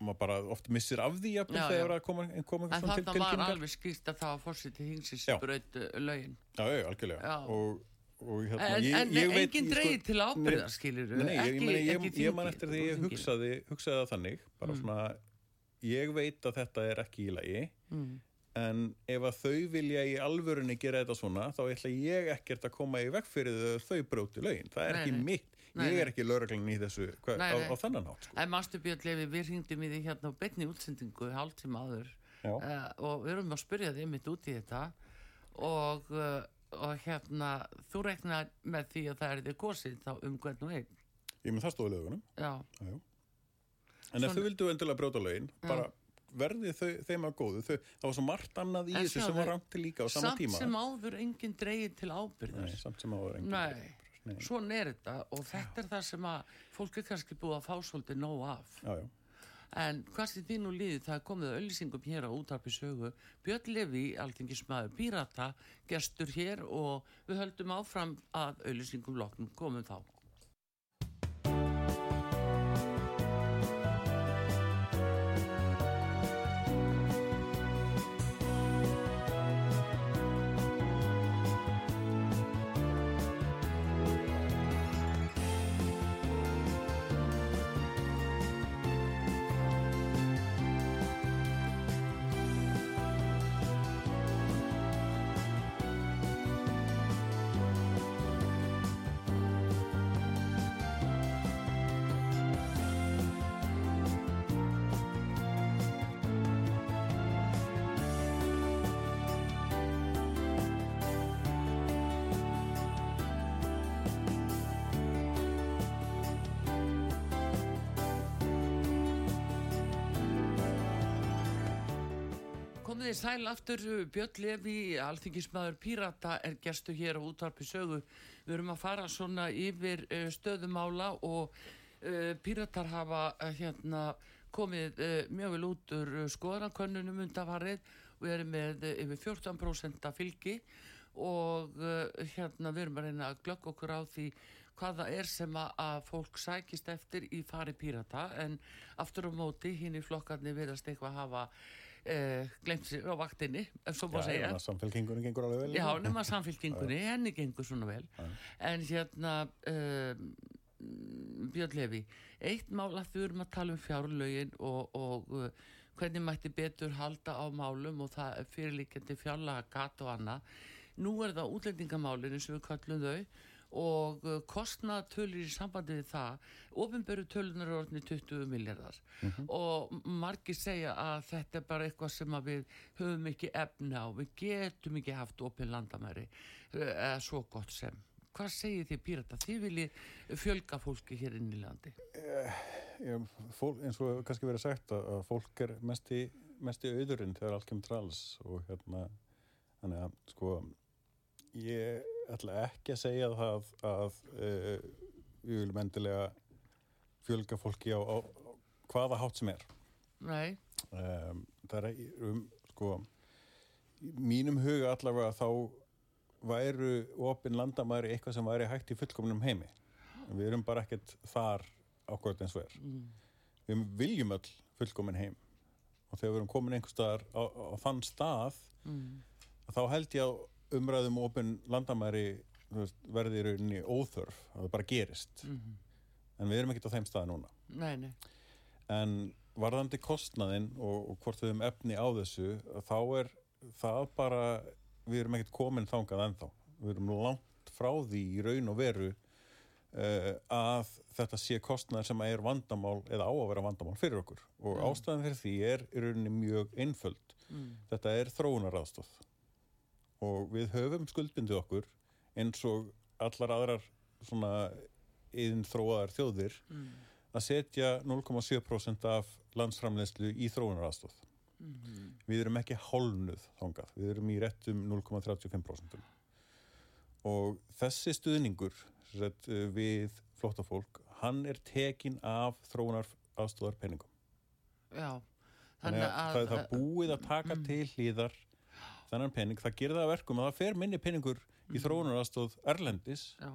maður bara oft missir af því jafnvel þegar það koma, koma en þarna var alveg skýrt að það var fórsiti hingsins bröð lögin já, já, algjörlega já. Og, hérna, en, ég, en ég engin dreig sko, til ábyrða skilir nei, ekki, ég, man eftir því ég hugsaði, hugsaði það þannig bara mm. svona, ég veit að þetta er ekki í lagi mm. en ef að þau vilja í alvörunni gera þetta svona þá ætla ég ekkert að koma í vekk fyrir þau bróti lögin, það er nei, ekki nei. mitt. Nei, ég er ekki lögreglun í þessu hva, á, á þannan hátt sko. En Mástu Björn Levi, við ringdum í því hérna á betni útsendingu hálftíma áður uh, og við erum að spyrja þig mitt út í þetta og, uh, og hérna þú reknar með því að það er þig gósið þá um hvern og einn. Ég með það stóði lögunum. Já. Já, En ef Svon... þau vildu endilega bróta lögin bara verði þau, þeim að góðu. Þau, það var svo margt annað í þessu sem var til líka á sama samt tíma. samt sem áður enginn dreyið til ábyrðar Nei, samt sem áður enginn dreyið Svona er þetta og þetta er það sem að fólk er kannski búið að fá svolítið nóg af. Já, já. En hvað sé þín og líði það komið auðlýsingum hér á útarpi sögu. Björn Levi, alltingismæður Pírata gestur hér og við höldum áfram að auðlýsingum loknum. Komum þá Komið í sæl aftur, Björn Levi, alþingismæður Pírata er gerstu hér á útvarpi sögu. Við erum að fara svona yfir uh, stöðumála og uh, Píratar hafa hérna, komið mjög vel út úr skoðankönnunum undafarið og erum með yfir 14% fylgi og hérna við erum að reyna að glögg okkur á því hvaða er sem að fólk sækist eftir í fari Pírata en aftur á móti hinn í flokkarni verðast eitthvað hafa Uh, glemt sér á vaktinni svo má segja. samfélkingunni gengur alveg vel. Já, nema samfélkingunni, henni gengur svona vel. Já. en hérna uh, Björn Levi eitt mál að við erum að tala um fjárlögin og, og uh, hvernig mætti betur halda á málum og það er fyrirlíkjandi fjárlaga gat og annað. Nú er það útlendingamálinu sem við kallum þau og uh, kostnaðatölur í sambandi við það ofinböru tölunar er orðinni 20 miljardar mm -hmm. og margir segja að þetta er bara eitthvað sem við höfum ekki efna á, við getum ekki haft opin landamæri uh, eða svo gott sem hvað segir þið Pírata? Þið viljið fjölga fólki hér inn í landi eh, ja, fólk, eins og kannski verið sagt að fólk er mest í, mest í auðurinn þegar allt kemur trals og hérna þannig að sko ég ætla ekki að segja það að uh, við viljum endilega fjölga fólki á, á, á hvaða hátt sem er. Nei. Um, Það er um sko mínum huga allavega þá væru opin landamæri eitthvað sem væri hægt í fullkominum heimi. Við erum bara ekkert þar ákvæmt eins og er. Mm. við viljum öll fullkomin heim. Og þegar við erum komin einhver staðar á, á þann stað mm. þá held ég að umræðum ofin landamæri veist, verði í rauninni óþörf að það bara gerist mm -hmm. en við erum ekkert á þeim staði núna nei, nei. en varðandi kostnaðin og, og hvort við erum efni á þessu þá er það bara við erum ekkert komin þangað ennþá við erum langt frá því í raun og veru uh, að þetta sé kostnaðir sem er vandamál eða á að vera vandamál fyrir okkur og mm. ástæðan fyrir því er í rauninni mjög einföld mm. þetta er þróunaraðstóð og við höfum skuldbindið okkur eins og allar aðrar svona yðin þróaðar þjóðir mm. að setja 0,7% af landsframlegslu í þróunaraðstóð mm -hmm. við erum ekki hálnuð þángað, við erum í réttum 0,35% og þessi stuðningur sett, við flóttafólk hann er tekin af þróunaraðstóðar penningum Já þannig að, að það það búið að taka mm. til hlýðar þennan pening, það gerir það verkum að það fer minni peningur í Mhm. þróunarastóð Erlendis, já,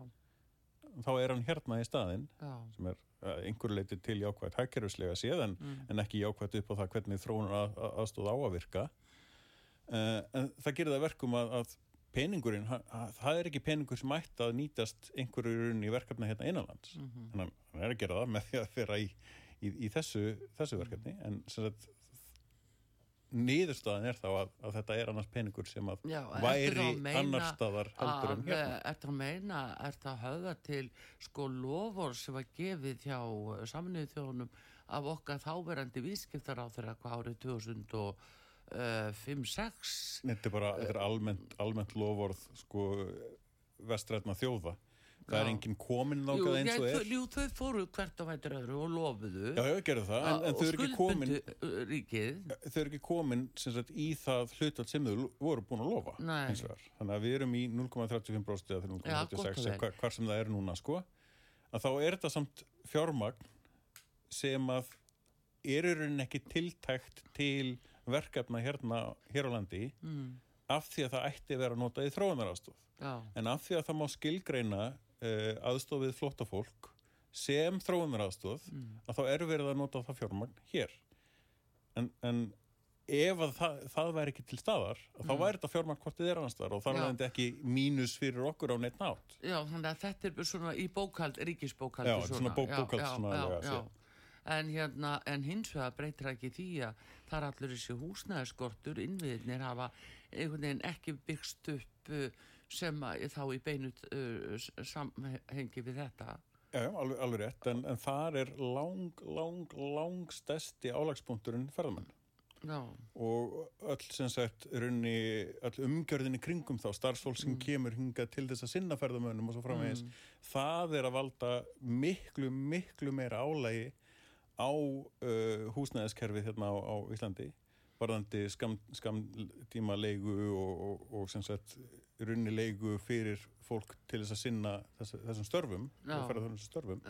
þá er hann hérna í staðinn já, sem er einhverju leiti til jákvægt hækkerfislega séð en, Mm. en ekki jákvægt upp á það hvernig þróunar að, aðstóð á að virka. Uh, en það gerir það verkum að, að peningurinn, það er ekki peningur sem ætti að nýtast einhverju runni í verkefna hérna innanlands. Mhm, en hann, hann er að gera það með því að fyrra í, í, í þessu, þessu verkefni. En sem sagt niðurstaðan er þá að, að þetta er annars peningur sem að Já, væri að meina annar staðar heldur en að, hérna Er það að meina, er það að höfða til sko lofur sem var gefið hjá saminuðu þjónum af okkar þáverandi viðskiptar á þeirra hvað árið 2005-06 Þetta er bara, þetta er almennt, almennt lofórð sko vestrætna þjóða. Það er Já. enginn komin nákað eins og er. jú, þau fóru hvert á vætur öðru og lofuðu Já, já, gerðu það, en, en þau eru ekki komin, uh, þau eru ekki komin sagt, í það hlutal sem þau voru búin að lofa. Þannig að við erum í 0,35% eða Já, gott og 0,36 vel. eða hvar, hvar sem það er núna, sko. Að þá er þetta samt fjármagn sem að er í rauninni ekki tiltækt til verkefna hérna hér á landi mm, af því að það ætti að vera notað í þróunarastóð. Já, En af því að það má skilgreina uh, aðstof við flóttafólk sem þróunaraðstof mm, að þá er verið að nota það fjármagn hér. En, en ef að það, það væri ekki til staðar, að þá Mm. væri þetta fjármagn hvort þið er annars staðar og þar Já. er þetta ekki mínus fyrir okkur á neitt nátt. já, þannig að þetta er svona í bókald, ríkisbókaldi Já, svona bók- bókhald svona já, alveg að já. En hérna, en hins vegar breytir ekki því að það er allur þessi húsnæðiskortur, innviðinir hafa einhvern veginn ekki byggst upp uh, sem þá í beinu uh, samhengi við þetta. Já, alveg, alveg rétt, en, en þar er lang, lang, lang stærsti álagspunkturinn ferðamenn. Já, og öll sem sagt runni, öll umgjörðinni kringum þá starfsfólk sem Mm. kemur hingað til þess að sinna ferðamönnum og svo framvegis það er að valda miklu, miklu meira álægi á uh, húsnæðiskerfið hérna á, á Íslandi varðandi skam, skamtíma leigu og, og, og sem sagt runni leigu fyrir fólk til þess að sinna þess, þessum störfum störfum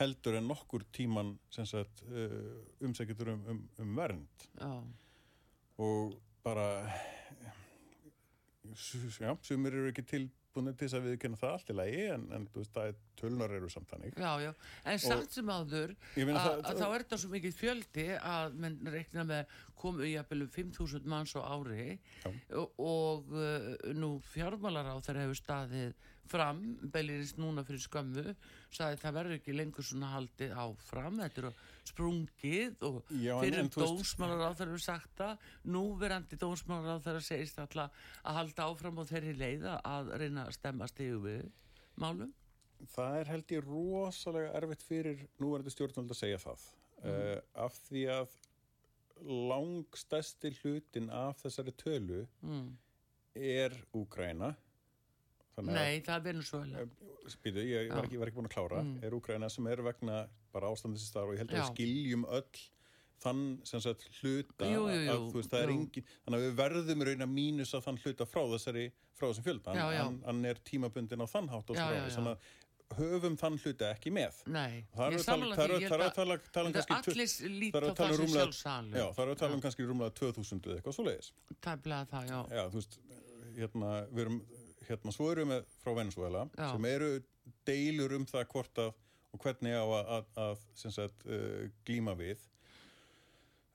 heldur en nokkur tíman sagt uh, umsækjatur um, um, um vernd. Já, og bara já, sumir eru ekki tilbúinir til þess að viðkynna það allt í lagi en, en þú veist, er tölunar eru samt þannig já, já. En samt sem áður, að, að þá er þetta svo mikið fjöldi að menn reikna með komu í jafnvel um 5.000 manns á ári Já. og, og uh, nú fjármálar á þeir hefur staðið fram, beilirins núna fyrir skömmu, sagði það verður ekki lengur svona haldið áfram, þetta er sprungið og Já, fyrir veist- dómsmálar á þeir hefur sagt það, núverandi dómsmálar á þeir segist alltaf að halda áfram og þeirri leiða að reyna að stemma stígu við málum. það er held ég rosalega erfitt fyrir núverandi stjórnvöld að segja það uh, af því að langstæsti hlutin af þessari tölu Mm. er Úgræna Nei, það er Venezuela. Spýtu, ég var ekki, var ekki búin að klára. Mm. er Úgræna sem er vegna bara starf og ég held að við skiljum öll þann sem sagt hluta Jú, jú, jú, að þú veist er engin þannig að við verðum raun að mínusa þann hluta frá þessari frá þessum fjölda. Hann, hann er tímabundin á þann hátt og svo að höfum þann hluta ekki með. Nei, Það eru að tala- um kannski að tu- allir það líta eru á að tala það sem rúmlega- sjálfsalum. Já, það eru að tala um kannski rúmlega 2000 eða eitthvað svoleiðis. Tæplega það, já. Hérna, við erum, hérna, svo erum við frá Venezuela Já. sem eru deilur um það hvort að og hvernig á að, að, að sagt, uh, glíma við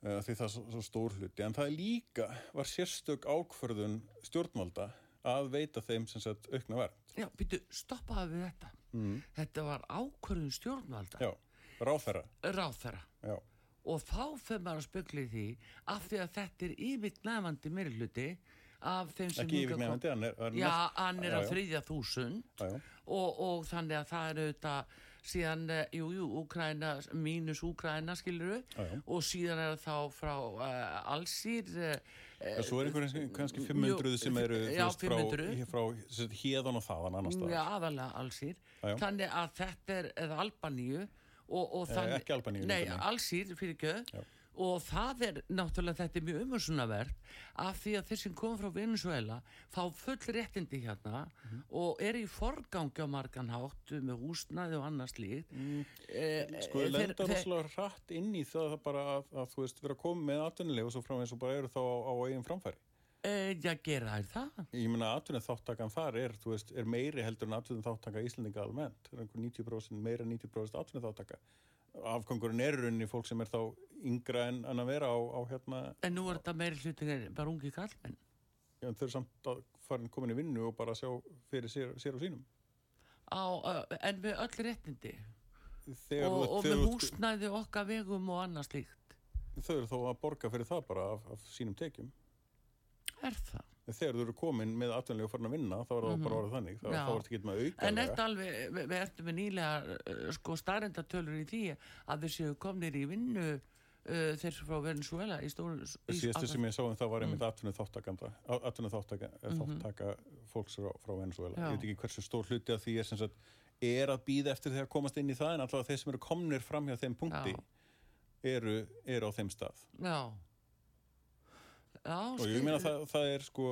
uh, því það er svo, svo stór hluti en það er líka, var sérstök ákförðun stjórnvalda að veita þeim sem sagt aukna verð Já, býtu, stoppaði við þetta. mm. Þetta var ákvörðun stjórnvalda, Já, ráðferra ráþæra. Já, Og þá fyrir maður að spekla í því af því að þetta er yfirgnæfandi meirhluti af þeim sem ekki yfirgnefandi hann er, hann Já, hann er á þriðja þúsund og, og þannig að það er auðvitað síðan, eh, jú, jú, Úkraina, mínus Úkraina, skilur Já, já. og síðan er það þá frá uh, allsýr uh, En svo er einhverjum kannski 500 sem eru já, veist, frá, 500. frá sagt, héðan og þaðan annar staðar Já, aðalega allsýr. Þannig að þetta er, eða Albaníu og, og Eh, þannig... Nei, allsýr fyrir göð. Og það er, náttúrulega, þetta er mjög umhersunavert af því að þeir sem kom frá Venezuela fá full réttindi hérna Mhm. og er í forgangi á marganhátt með húsnaði og annars líkt. Mm, Sko, þeir lenda rosalega hratt inn í það bara að, að þú veist, vera komið með atvinnulegu og svo framvegis og bara eru þá á, á eigin framfæri. Já, gera þær það? Ég meina atvinnið þáttakan þar er, veist, er meiri heldur en atvinnið þáttaka í Íslandinga almennt. Það er einhver 90% meira en 90% atvinnið þáttaka. Afgangurinn er runni fólk sem er þá yngra en, en að vera á, á hérna... En nú er þetta meiri hlutin bara ungi kallmenn. Já, þau eru samt að fara komin í vinnu og bara sjá fyrir sér, sér og sínum. Á, en með öll réttindi? Þegar, og, og með húsnæði okkar vegum og annað slíkt? Þau eru þó að borga fyrir það bara af, af sínum tekjum. Er það? Þegar þú eru komin með atvinnlega og farin að vinna þá er það mm -hmm. bara orðið þannig. Það, þá er þetta ekki með auka. En þetta alveg, við ertum með nýlega uh, sko starrendatölur í því að við séum komnir í vinnu uh, þeir frá Venezuela í stóru... Síðastu sem ég sá um það var einmitt atvinnið þáttakanda, atvinnið þáttaka, mm -hmm. þáttaka fólks frá, frá Venezuela. Já. Ég veit ekki hversu stór hluti að því er sagt er að býða eftir að komast inn í það en alltaf þeir sem eru komnir fram hjá þeim punkti eru, eru á þeim stað. Já. Já, og ég meina það, það er sko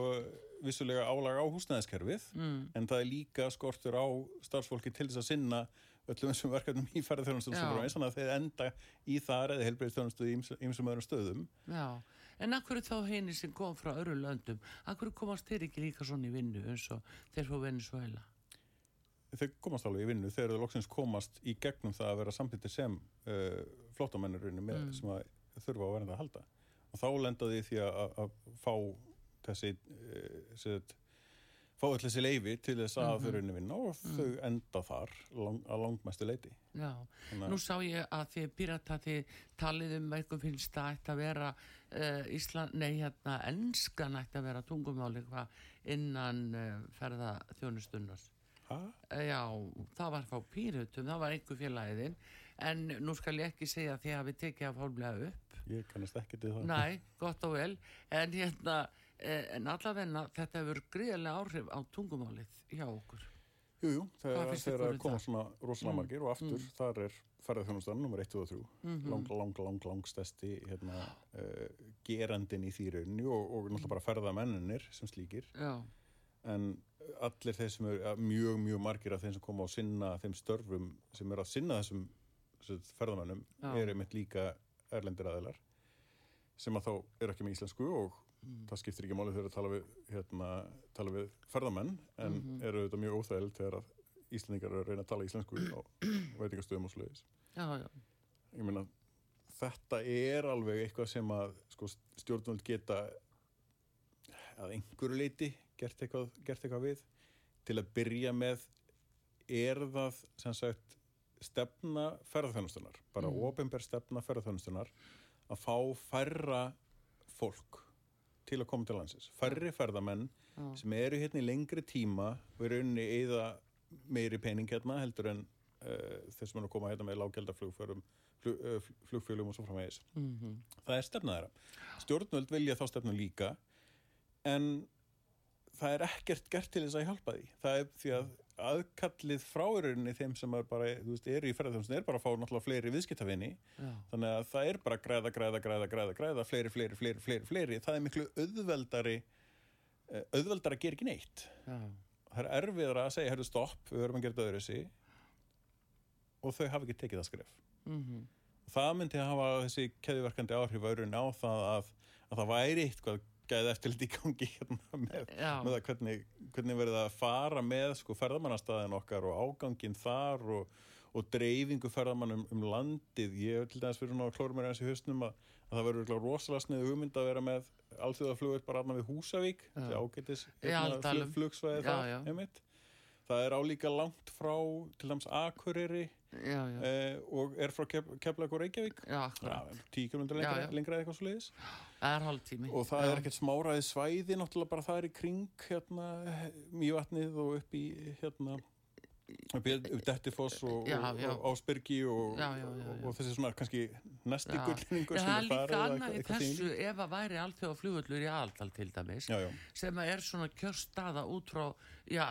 vissulega álag á húsnæðiskerfið mm. en það er líka skortur á starfsfólki til þess að sinna öllum þessum verkefnum í ferðarþjónustum þannig að þeir enda í þar eða helbreyðstjónustu í ymsum öðrum stöðum Já, en akkur þá henni sem kom frá öru löndum, akkur komast þeir ekki líka svona í vinnu eins og þeir fá Venezuela? Þeir komast alveg í vinnu þeir loksins komast í gegnum það að vera samtittir sem uh, flottamennurinn með mm. sem þurfa að verða að halda og þá lendaði því að, að fá þessi set, fá allir þessi leifi til þess að þau rauninu vinna og þau mm. enda þar lang, að langmæstu leiti Já, Þannig... nú sá ég að því pirata því talið um eitthvað finnst það ætti að vera uh, Ísland, nei hérna ennskan ætti að vera tungumáli innan uh, ferða þjónustunars Já, það var fá pírutum, það var einhver félagin en nú skal ég ekki segja því að við tekja fólklega upp Ég kannast ekki til það. Næ, gott og vel. En hérna, eh, en allavegna þetta hefur gríðarlega áhrif á tungumálið hjá okkur. Jú, jú, það er að koma svona rosalega mm. margir og aftur mm. þar er ferðarþjónustan nummer 1 og 3 mm -hmm. lang, lang, lang, lang stesti hérna, uh, gerandin í þýrunni og, og náttúrulega bara ferðamenninir sem slíkir. Já. En allir þeir sem eru mjög, mjög margir af þeim sem koma á sinna þeim störfum sem eru að sinna þessum ferðamennum er einmitt líka erlendir aðeinar sem að þá er ekki með íslensku og mm. það skiptir ekki máli þegar að tala við, hérna, tala við ferðamenn en mm -hmm. eru þetta mjög óþægild þegar að íslendingar eru að reyna að tala íslensku og veitingastöðum og sluðis ég meina þetta er alveg eitthvað sem að sko, stjórnvöld geta að einhverju leiti gert eitthvað, gert eitthvað við til að byrja með er það sem sagt stefna ferðarþjónustunar, bara mm. ofinberð stefna ferðarþjónustunar að fá færra fólk til að koma til landsins. Færri ferðamenn mm. sem eru hérna í lengri tíma og eru unni eða meiri pening hérna heldur en uh, þeir sem eru að koma hérna með lággjaldaflugfjölum flug, uh, flugfjölum og svo framvegis. Mm -hmm. Það er stefnað þeirra. Stjórnvöld vilja þá stefna líka en það er ekkert gert til þess að hjálpa því. Það er því að aðkallið fráirunni þeim sem er bara, þú veist, eru í ferðarþjómsni er bara að fá náttúrulega fleiri viðskiptafinni þannig að það er bara græða, græða, græða, græða, græða fleiri, fleiri, fleiri, fleiri, fleiri. Það er miklu auðveldari eh, auðveldari að gera ekki neitt. Já. það er erfiðra að segja, herru stopp, við höfum að gera þetta öðru sí og þau hafa ekki tekið það skref. Mm -hmm. það myndi hafa þessi keðiverkandi áhrif á það að, að það væri eitthvað gæði eftirlit í gangi hérna með, með það hvernig, hvernig það að fara með sko ferðamannastæðin okkar og ágangin þar og, og dreifingu ferðamannum um landið. Ég hef til dæmis fyrir að klóra mér eins í höstnum að, að það verður rosalega sniðu hugmynd að vera með alþjóðaflugur bara aðna við Húsavík ágætis hérna, flugsvæði það það er álíka langt frá til dæmis Akureyri já, já. Eh, og er frá Keflag og Reykjavík. Tíu km lengra, lengra eða eitthvað svo leiðis og það já. er ekkert smáraði svæði náttúrulega bara það er í kring hérna, mjövatnið og upp í hérna Dettifoss og, og, og Ásbergi og, og þessi svona kannski næsti gullningur það er líka annað í þessu ef að væri allþjóða flugvöllur í Aldal til dæmis já, já. sem er svona kjörstaða út frá já,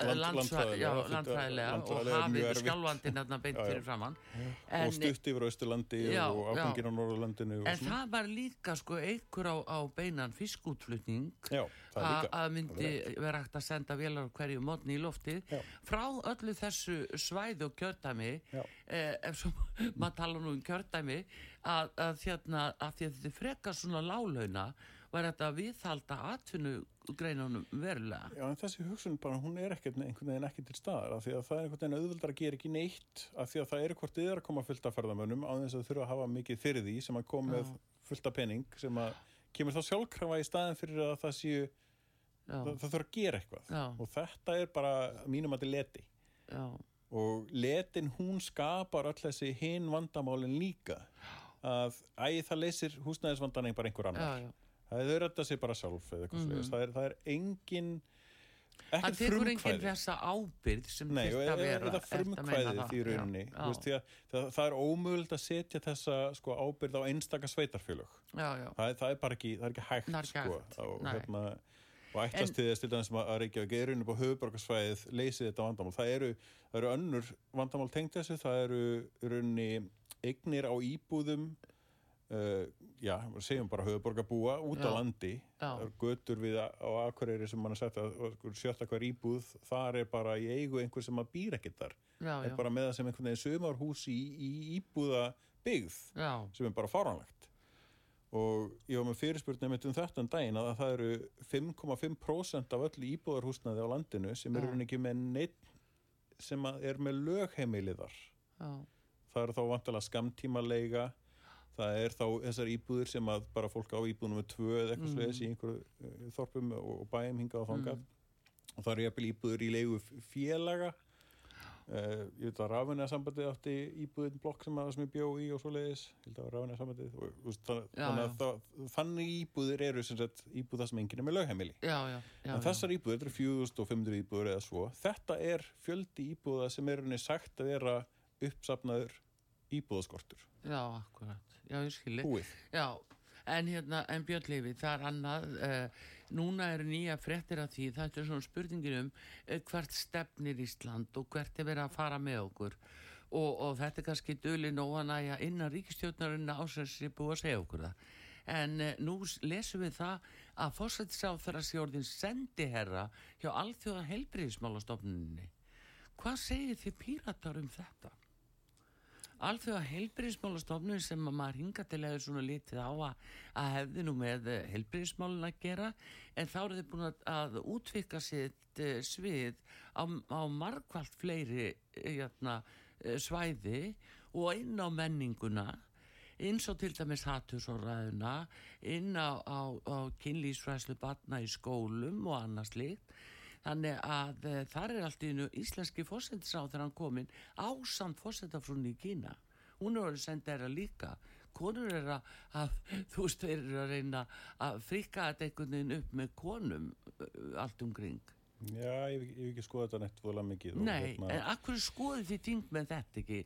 landfræðilega og hafið skjálfandi nefna beint fyrir framann en, og stutt yfir Östurlandi og afgangin á Norðurlandinu en það var líka sko einhver á, á beinan fiskútflutning að myndi vera hægt að senda velar hverju mótni í loftið. Frá öllu þessu svæð og kjördæmi eh, ef svo maður tala nú um kjördæmi að, að, þérna, að þetta frekar svona lálauna var þetta að viðhalda atvinnugreinunum verulega. Já, en þessi hugsun bara, hún er ekkert einhvern veginn ekki til staðar, af því að það er einhvern veginn auðvöldar að gera ekki neitt, af því að það eru hvort er að koma fullt af ferðamönnum á þess að þurfa að hafa mikið fyrir því sem að koma með fullt af pening sem að kemur þá sjálfkrafa í staðin fyrir að það séu það, það þurfa að gera eitthvað Já. og þetta er bara mínum að þetta er leti Já. og letin hún skapar öll þessi hinn vandamálin líka að æ, það leysir húsnæðisvandan bara einhver annar Já, já. Það er þetta sér bara sjálf eða eitthvað mm -hmm. það, er, það er engin Það ekkert tekur enginn frumkvæði þessa ábyrð sem Nei, að er, vera. er það meina frumkvæðið það? í rauninni Já, Þú veist, því að, það, það er ómögulegt að setja þessa sko, ábyrð á einstaka sveitarfélög já, já. það, það er bara ekki, það er ekki hægt, Það er ekki sko, hægt, og, nei. hérna, og ættast til þess til dæmis að Reykjavík er unni på höfuborgarsvæðið leysið þetta vandamál það eru, það eru önnur vandamál tengt þessu það eru runni eignir á íbúðum uh, já, segjum bara höfuborgarbúa út á Já. landi. Já. götur við á á Akureyri sem mann að setja sjötta hver íbúð þar er bara í eigu einhver sem að býr ekkert þar. Er bara með það sem einhvern veginn sumarhús í, í íbúða byggð sem er bara fáranlegt og ég var með fyrirspurn nefnt um þetta um daginn að það eru 5,5% af öllu íbúðarhúsnaði á landinu sem eru ekki með neitt sem er með lögheimiliðar það eru þá vantilega skamtímaleiga það er þá þessar íbúðir sem að bara fólk á íbúðunum með tvö eða eitthvað mm. í einhverju uh, þorpum og, og bæjum hingað og þangað. Og það eru jafnvel íbúður í leigu félaga. Uh, ég veit að Rafinna sambandið átti íbúðin blokk sem, að, sem ég bjó í og svo leiðis ég held að Rafinna sambandið og, þú veist, þann, Já, þannig já. að það, þannig íbúðir eru sem sagt íbúða sem enginn er með lögheimili. Já, en þessar íbúðir, eru 4500 íbúður eða svo. Þetta er fjöldi íbúða sem er henni sagt að vera uppsafnaður íbúðaskortur. Já, akkurat, já, ég skilji. búið Já, en hérna, en Björn Leifi, það er annað, uh, núna eru nýja fréttir af því, það er svona spurningin um uh, hvert stefnir Ísland og hvert er verið að fara með okkur og, og þetta er kannski döli nóanæja innan ríkistjórnarinn ásens ég búið að segja okkur það. En uh, nú lesum við það að fórsættisáð þeirra sjórðin sendiherra hjá alþjóða helbriðismálastofnuninni. Hvað segir þið píratar um þetta? Alþjóða heilbyrðismálastofnun sem að maður hinga til eða svona litið á að, að hefði nú með heilbyrðismálun að gera en þá eru þið búin að, að útvika sitt uh, svið á, á margvalt fleiri jæna, uh, svæði og inn á menninguna eins og til dæmis hattusorraðuna inn á, á, á kynlýsfræslu batna í skólum og annars líkt Þannig að e, þar er allt í einu íslenski fósendisá þegar hann kominn ásamt fósendafrúnni í Kína. Hún er orðið senda þeirra líka. Konur er að, að, þú veist, þeir eru að reyna að frika þetta einhvern veginn upp með konum allt umkring. já, ég hef ekki- skoðað þetta neitt vola mikið Nei, hérna- en akkur skoði þið þingmenn þetta ekki?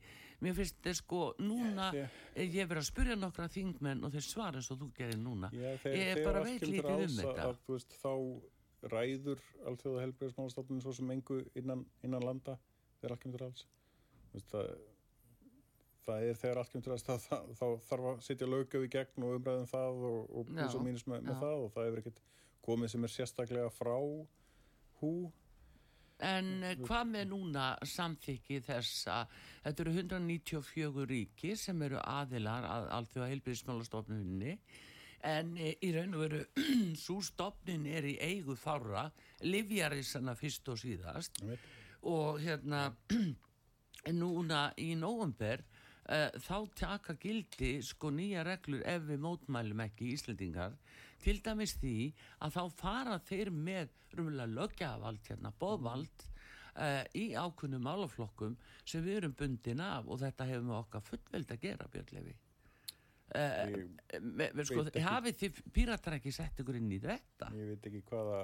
Mér finnst þeir sko, núna, Já, ég hef verið að spyrja nokkra þingmenn og þeir svara eins og þú gerir núna. Já, þeir, ég þeir bara veit lítið um þetta. að, þú veist, þá ræður alþjóða helbriðismálastofnun svo sem engu innan, innan landa þegar allt kemur til alls. Það, það er þegar allt kemur til alls þá, þá, þá þarf að setja lögjöf í gegn og umræðum það og, og pluss og mínus með, með það og það hefur ekkert komið sem er sérstaklega frá hú. En eh, hvað með núna samþykki þess að þetta eru 194 ríki sem eru aðilar að alþjóða heilbyrðismálastofnunni en eh, í raun og veru svo stofnun er í eigu fára livjarisana fyrst og síðast. Og hérna núna í nóvember uh, þá taka gildi sko nýja reglur ef við mótmælum ekki Íslendingar. Til dæmis því að þá fara þeir með rúmulega lögjavald hérna, bóðvald uh, í ákunnum málaflokkum sem við erum bundin af og þetta hefur með okkar fullveld að gera Björnlefi ég, Me, me, sko, hafið þið píratar ekki sett ykkur inn í þetta? Ég veit ekki hvaða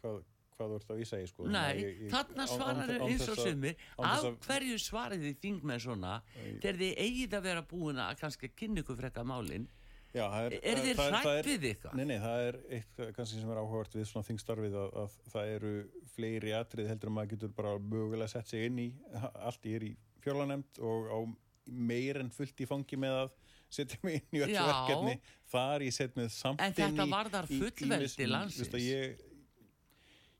hvað, hvað þú ert að vísa í sko Nei, þarna svarar án eins og án af hverju svarið þið þingmenn svona? Þegar þið eigið að vera búin að kannski kynna ykkur frekka málin Já, er, Er þið við eitthvað? Nei, nei, það er eitt kannski sem er áhugavert við svona þingstarfið að, að það eru fleiri atrið heldur að maður getur bara mögulega sett sig inn í. Allt ég er í fjárlanemnd og á meir en fullt í fangi með að setja mig inn í öll verkefni þar ég set með samt En þetta varðar í- fullveldi landsins. Ég,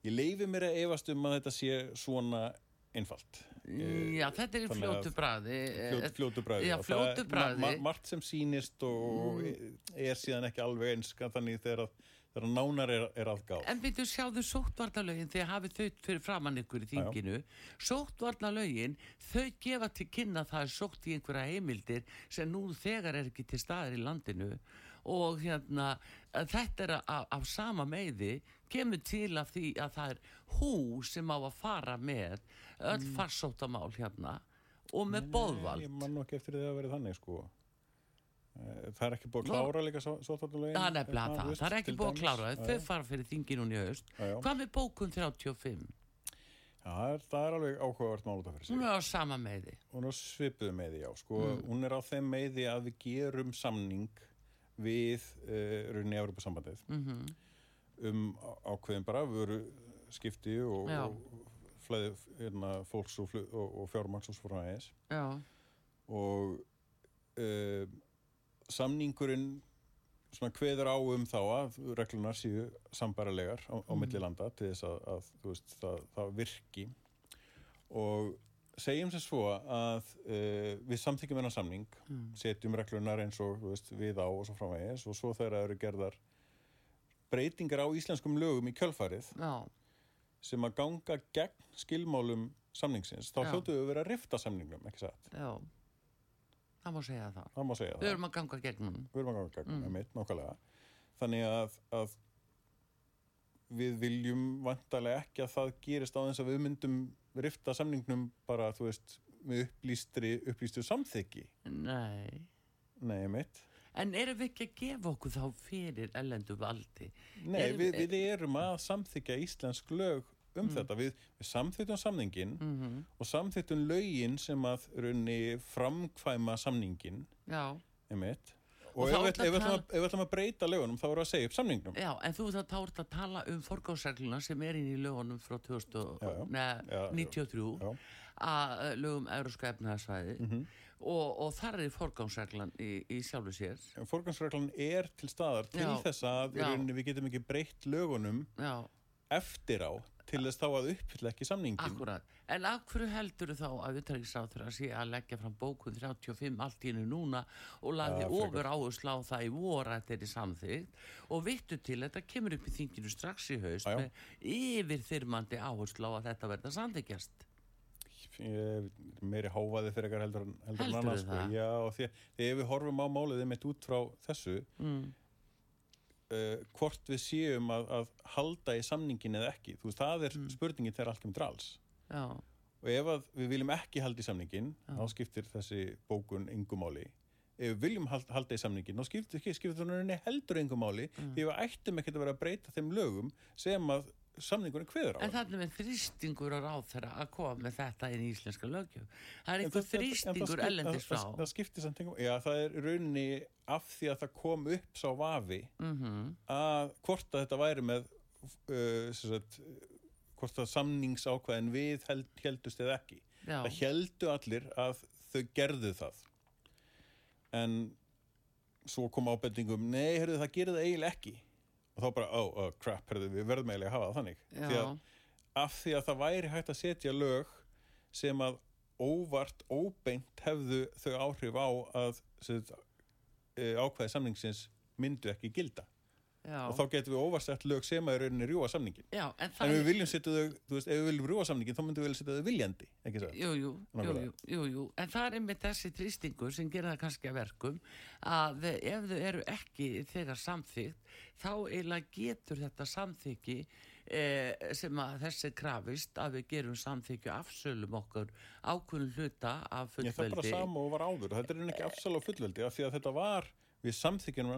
ég leifi mér að efast um að þetta sé svona einfalt. Já, þetta er fljótu bræði. Fljótu, bræði. Já, fljótu bræði. Ma, ma, margt sem sínist og mm. er síðan ekki alveg einska þannig þegar að þegar nánar er, er aðgáð. En byrju sjáðu sóttvarnalögin þegar hafið þau fyrir framann ykkur í þinginu. Sóttvarnalögin, þau gefa til kynna það er sótt í einhverja heimildir sem nú þegar er ekki til staðir í landinu og hérna þetta er af, sama meiði kemur til af því að það er hú sem á að fara með öll mm. farsóttamál hérna og með bóðvald. Ég man nú ekki eftir því að vera þannig sko. Eh, það er ekki búið að klára líka sótvarnalögin? Það er nefnilega það, það er ekki búið að klára það, þau fara fyrir þinginun í haust. Hvað með bókun 35? Já, það er, það er alveg áhugavert mál út af fyrir sig. Hún er á sama meði. Hún er svipuð meði, já. Sko, mm. Hún er á þeim meði að við gerum samning við uh, rauninni Európa-sambandið mm -hmm. um ákveðin bara veru skipti og, og flæði hérna, fólks og, og, og svo frá aðeins. Já. Og... Uh, samningurinn svona hveður á um þá að reglunar séu sambarilegar á, á milli mhm. landa til þess að, að veist, það, það virki og segjum sér svo að uh, við samþykjum hennar samning mm. setjum reglunar eins og veist, við á og svo framvegis og svo þegar það eru gerðar breytingar á íslenskum lögum í kjölfarið Já. sem að ganga gegn skilmálum samningsins, þá hljótu við að vera að rifta samningnum, ekki satt? Já Það má segja það. Það má segja það. Við erum að ganga gegnum. Við erum að ganga gegnum, mm. meitt, nákvæmlega. Þannig að, að við viljum vantarlega ekki að það gerist á þess að við myndum rifta samningnum bara, þú veist, með upplýstri, upplýstu samþyggi. Nei. Nei, meitt. En erum við ekki að gefa okkur þá fyrir ellendu valdi? Nei, erum, við, við erum að samþykja íslensk lög um mm. þetta, við, við samþýttum samningin mm -hmm. og samþýttum lögin sem að raunni framkvæma samningin einmitt. Og, og ef við ætlum að breyta lögunum þá erum við að segja upp samningnum. Já, en þú þá ert að tala um forgáðsregluna sem er inn í lögunum frá 1993 að lögum Európska efnaðarsvæði mm -hmm. og, og þar er forgáðsreglan í, í sjálfu sér. Forgáðsreglan er til staðar til já, þess að raunni, við getum ekki breytt lögunum já. eftir á til þess þá að uppfylla ekki samningin Akkurat, en af hverju heldur þá að viðtækisráður að sé að leggja fram bókun 35 allt í hennu núna og laði ofur áherslu á það í voru að þetta er samþygt og vittu til þetta kemur upp í þinginu strax í haust með yfir þyrmandi áherslu á að þetta verða samþygjast meiri háfaði fyrir ekkar heldur, heldur, heldur annars sko. Já, og því, þegar við horfum á máliðið mitt út frá þessu mm uh, hvort við séum að, að halda í samningin eða ekki þú veist, það er mm. spurningin þegar allt kemur drals Já. og ef við viljum ekki halda í samningin, Já. þá skiptir þessi bókun yngumáli ef við viljum halda, halda í samningin, þá skiptir, skiptir það heldur yngumáli mm. því við ættum ekki að vera að breyta þeim lögum sem að samningunni hviður á en það er með þrýstingur á ráð þeirra að koma með þetta inn í íslenska lögjöf það er einhver þrýstingur ellendis frá það, það skiptir samt einhver já það er rauninni af því að það kom upp sá vafi mm -hmm. að hvort að þetta væri með uh, sagt, hvort að samningsákvæðin við held, heldust eða ekki. Já. það heldu allir að þau gerðu það. En svo kom ábendingum nei, heyrðu, það gerðu það eiginlega ekki og þá bara, oh, oh crap, herðu, við verðum eiginlega að hafa það þannig. Því að, af því að það væri hægt að setja lög sem að óvart, óbeint hefðu þau áhrif á að set, e, ákveði samningsins myndu ekki gilda Já. og þá getum við óvarsett lög sem að rauninni rjúa samningin Já, en, en við viljum setja þau, þú veist, ef við viljum rjúa samningin þá myndum við setja þau viljandi ekki svo? Jú, jú, jú, jú, jú, en það er með þessi trýstingur sem gera það kannski að verkum að ef þau eru ekki þegar samþygt þá eiginlega getur þetta samþyggi eh, sem að þessi krafist að við gerum samþyggju afsölum okkur ákveðin hluta af fullveldi Já, það er bara sama og var áður, þetta er ekki afsöl á fullveldi af því að þetta var við samþyggjum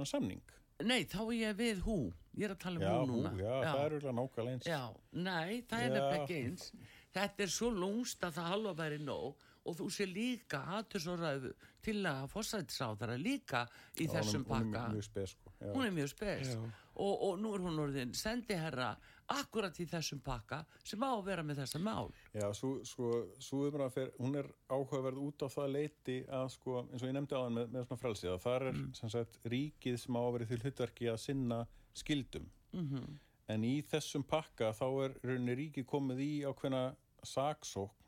Nei, þá er ég við hú. Ég er að tala um já, hú núna. Já, já, það er auðvitað nákvæmlega eins. Já, nei, það er nefnilega ekki eins. Þetta er svo lúmst að það halva væri nóg og þú sé líka aðtursóraðu til að fórsættisáðara líka í já, þessum pakka. Hún er mjög spes, sko. Hún er mjög spes. Og, og nú er hún orðin sendiherra akkurat í þessum pakka sem á að vera með þessa mál. Já, svo, sko, umræðan fyrir, hún er áhugaverð út á það leiti að, sko, eins og ég nefndi á hann með, með svona frelsið, að það er mm. sem sagt ríkið sem á að vera til hlutverki að sinna skildum. Mm -hmm. En í þessum pakka þá er rauninni ríkið komið í ákveðna saksókn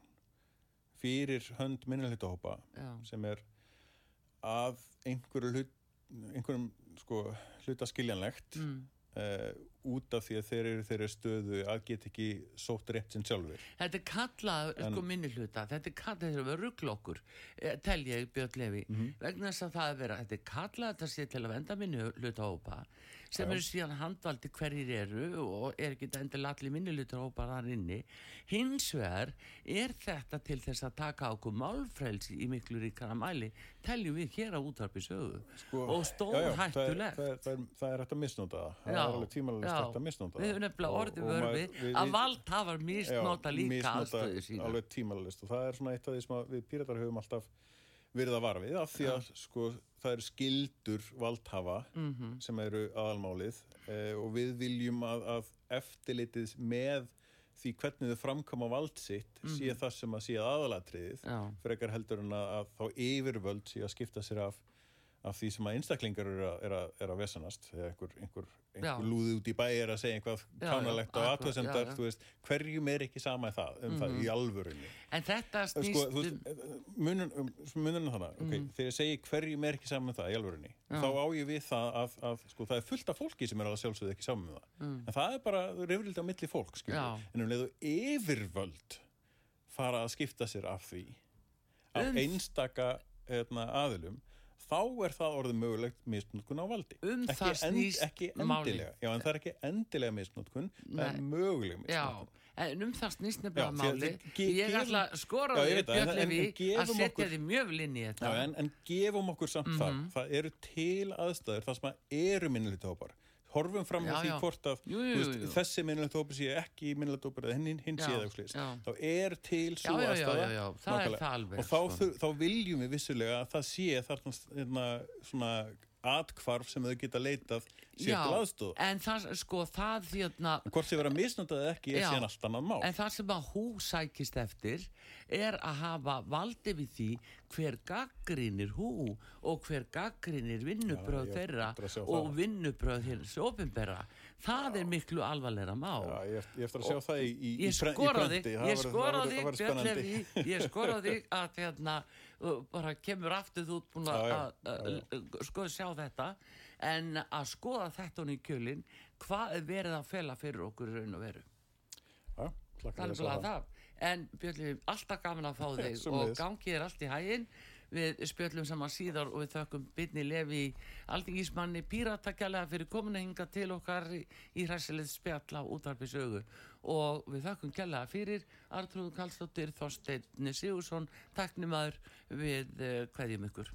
fyrir hönd minnilegtahópa sem er að einhverju hlut, einhverjum sko, hluta skiljanlegt mm. uh, út af því að þeir eru þeirri stöðu að geta ekki sótt rétt sinn sjálfur. Þetta er kallað, en, sko minni hluta, þetta er kallað þegar við ruggla eh, tel ég Björn Levi, mm -hmm. vegna þess að það er verið, þetta er kallað þetta sé til að venda minni hluta hópa sem eru síðan handvaldi hverjir eru og er ekki endilega allir minnilutur hópar þar inni. Hins vegar er þetta til þess að taka ákveð málfrælsi í miklu ríkara mæli teljum við hér á útvarpi sögu. Sko, og stór hættulegt það, það, það er hægt að misnóta það. Það er alveg tímalega hægt að misnóta það. við höfum nefnilega orðið vörfi að vald hafar misnóta líka aðstöðu sína. alveg tímalega og það er svona eitt af því sem við pýratar höfum alltaf vara við af því að sko, það eru skildur valdhafa mm -hmm. sem eru aðalmálið eh, og við viljum að, að eftirlitið með því hvernig þau framkama vald sitt mm -hmm. sé það sem að sé aðalatriðið fyrir ekkar heldur en að, að þá yfirvöld sé að skipta sér af af því sem að einstaklingar eru að, er að, er að vesanast eða einhver, einhver, einhver lúði út í bæ er að segja einhvað kánalegt og aðtöðsendar hverjum er ekki sama í það, um mm -hmm. það í mhm. alvörunni en þetta sko, snýst sko, munun, munun þannig okay, mm. þegar ég segi hverjum er ekki sama í það í alvörunni Já. þá á ég við það að, að sko, það er fullt af fólki sem er alveg sjálfsögðu ekki sama með það mm. en það er bara reyfrildi á milli fólk en um leiðu yfirvöld fara að skipta sér af því af um. einstaka hérna, aðilum þá er það orðið mögulegt misnótkun á valdi. Um ekki það snýst end, ekki endilega, já en það er ekki endilega misnótkun, það er möguleg misnótkun en um það snýst nefnilega máli ég ætla að skora á því að setja því mjög linn í þetta. Já, en, en gefum okkur samt mm -hmm. það það eru til aðstæður það sem eru minnilítahópar horfum fram á því hvort að jú, jú, jú. þessi minnilegt hópur sé ekki minnilegt hópur eða hinn, hinn sé það þá er til svo aðstæða og þá, sko. þá viljum við vissulega að það sé þarna hérna, svona atkvarf sem þau geta leitað sér til aðstóð en það, sko, það því að hvort þið vera misnöndaði ekki er síðan allt annan má en það sem að hú sækist eftir er að hafa valdi við því hver gaggrinir hú og hver gaggrinir vinnubröð Já, þeirra og vinnubröð hins ofinbera það Já. er miklu alvarleira má Já, ég, ég eftir að sjá og það í, í, ég skoraði ég skoraði ég skoraði að hérna bara kemur aftur þú búin að sko sjá þetta en að skoða þetta hún í kjölinn hvað er verið að fela fyrir okkur raun og veru? Ja, það er bara það. en Björn, alltaf gaman að fá þig og gangið er allt í hæginn við spjöllum saman síðar og við þökkum byrni lefi aldingismanni píratakjalega fyrir komuna hinga til okkar í, í hræsilegt spjall á útvarpisögu og við þökkum kjalega fyrir Artrúð Kallstóttir, Þorstein Sigursson taknum aður við hverjum ykkur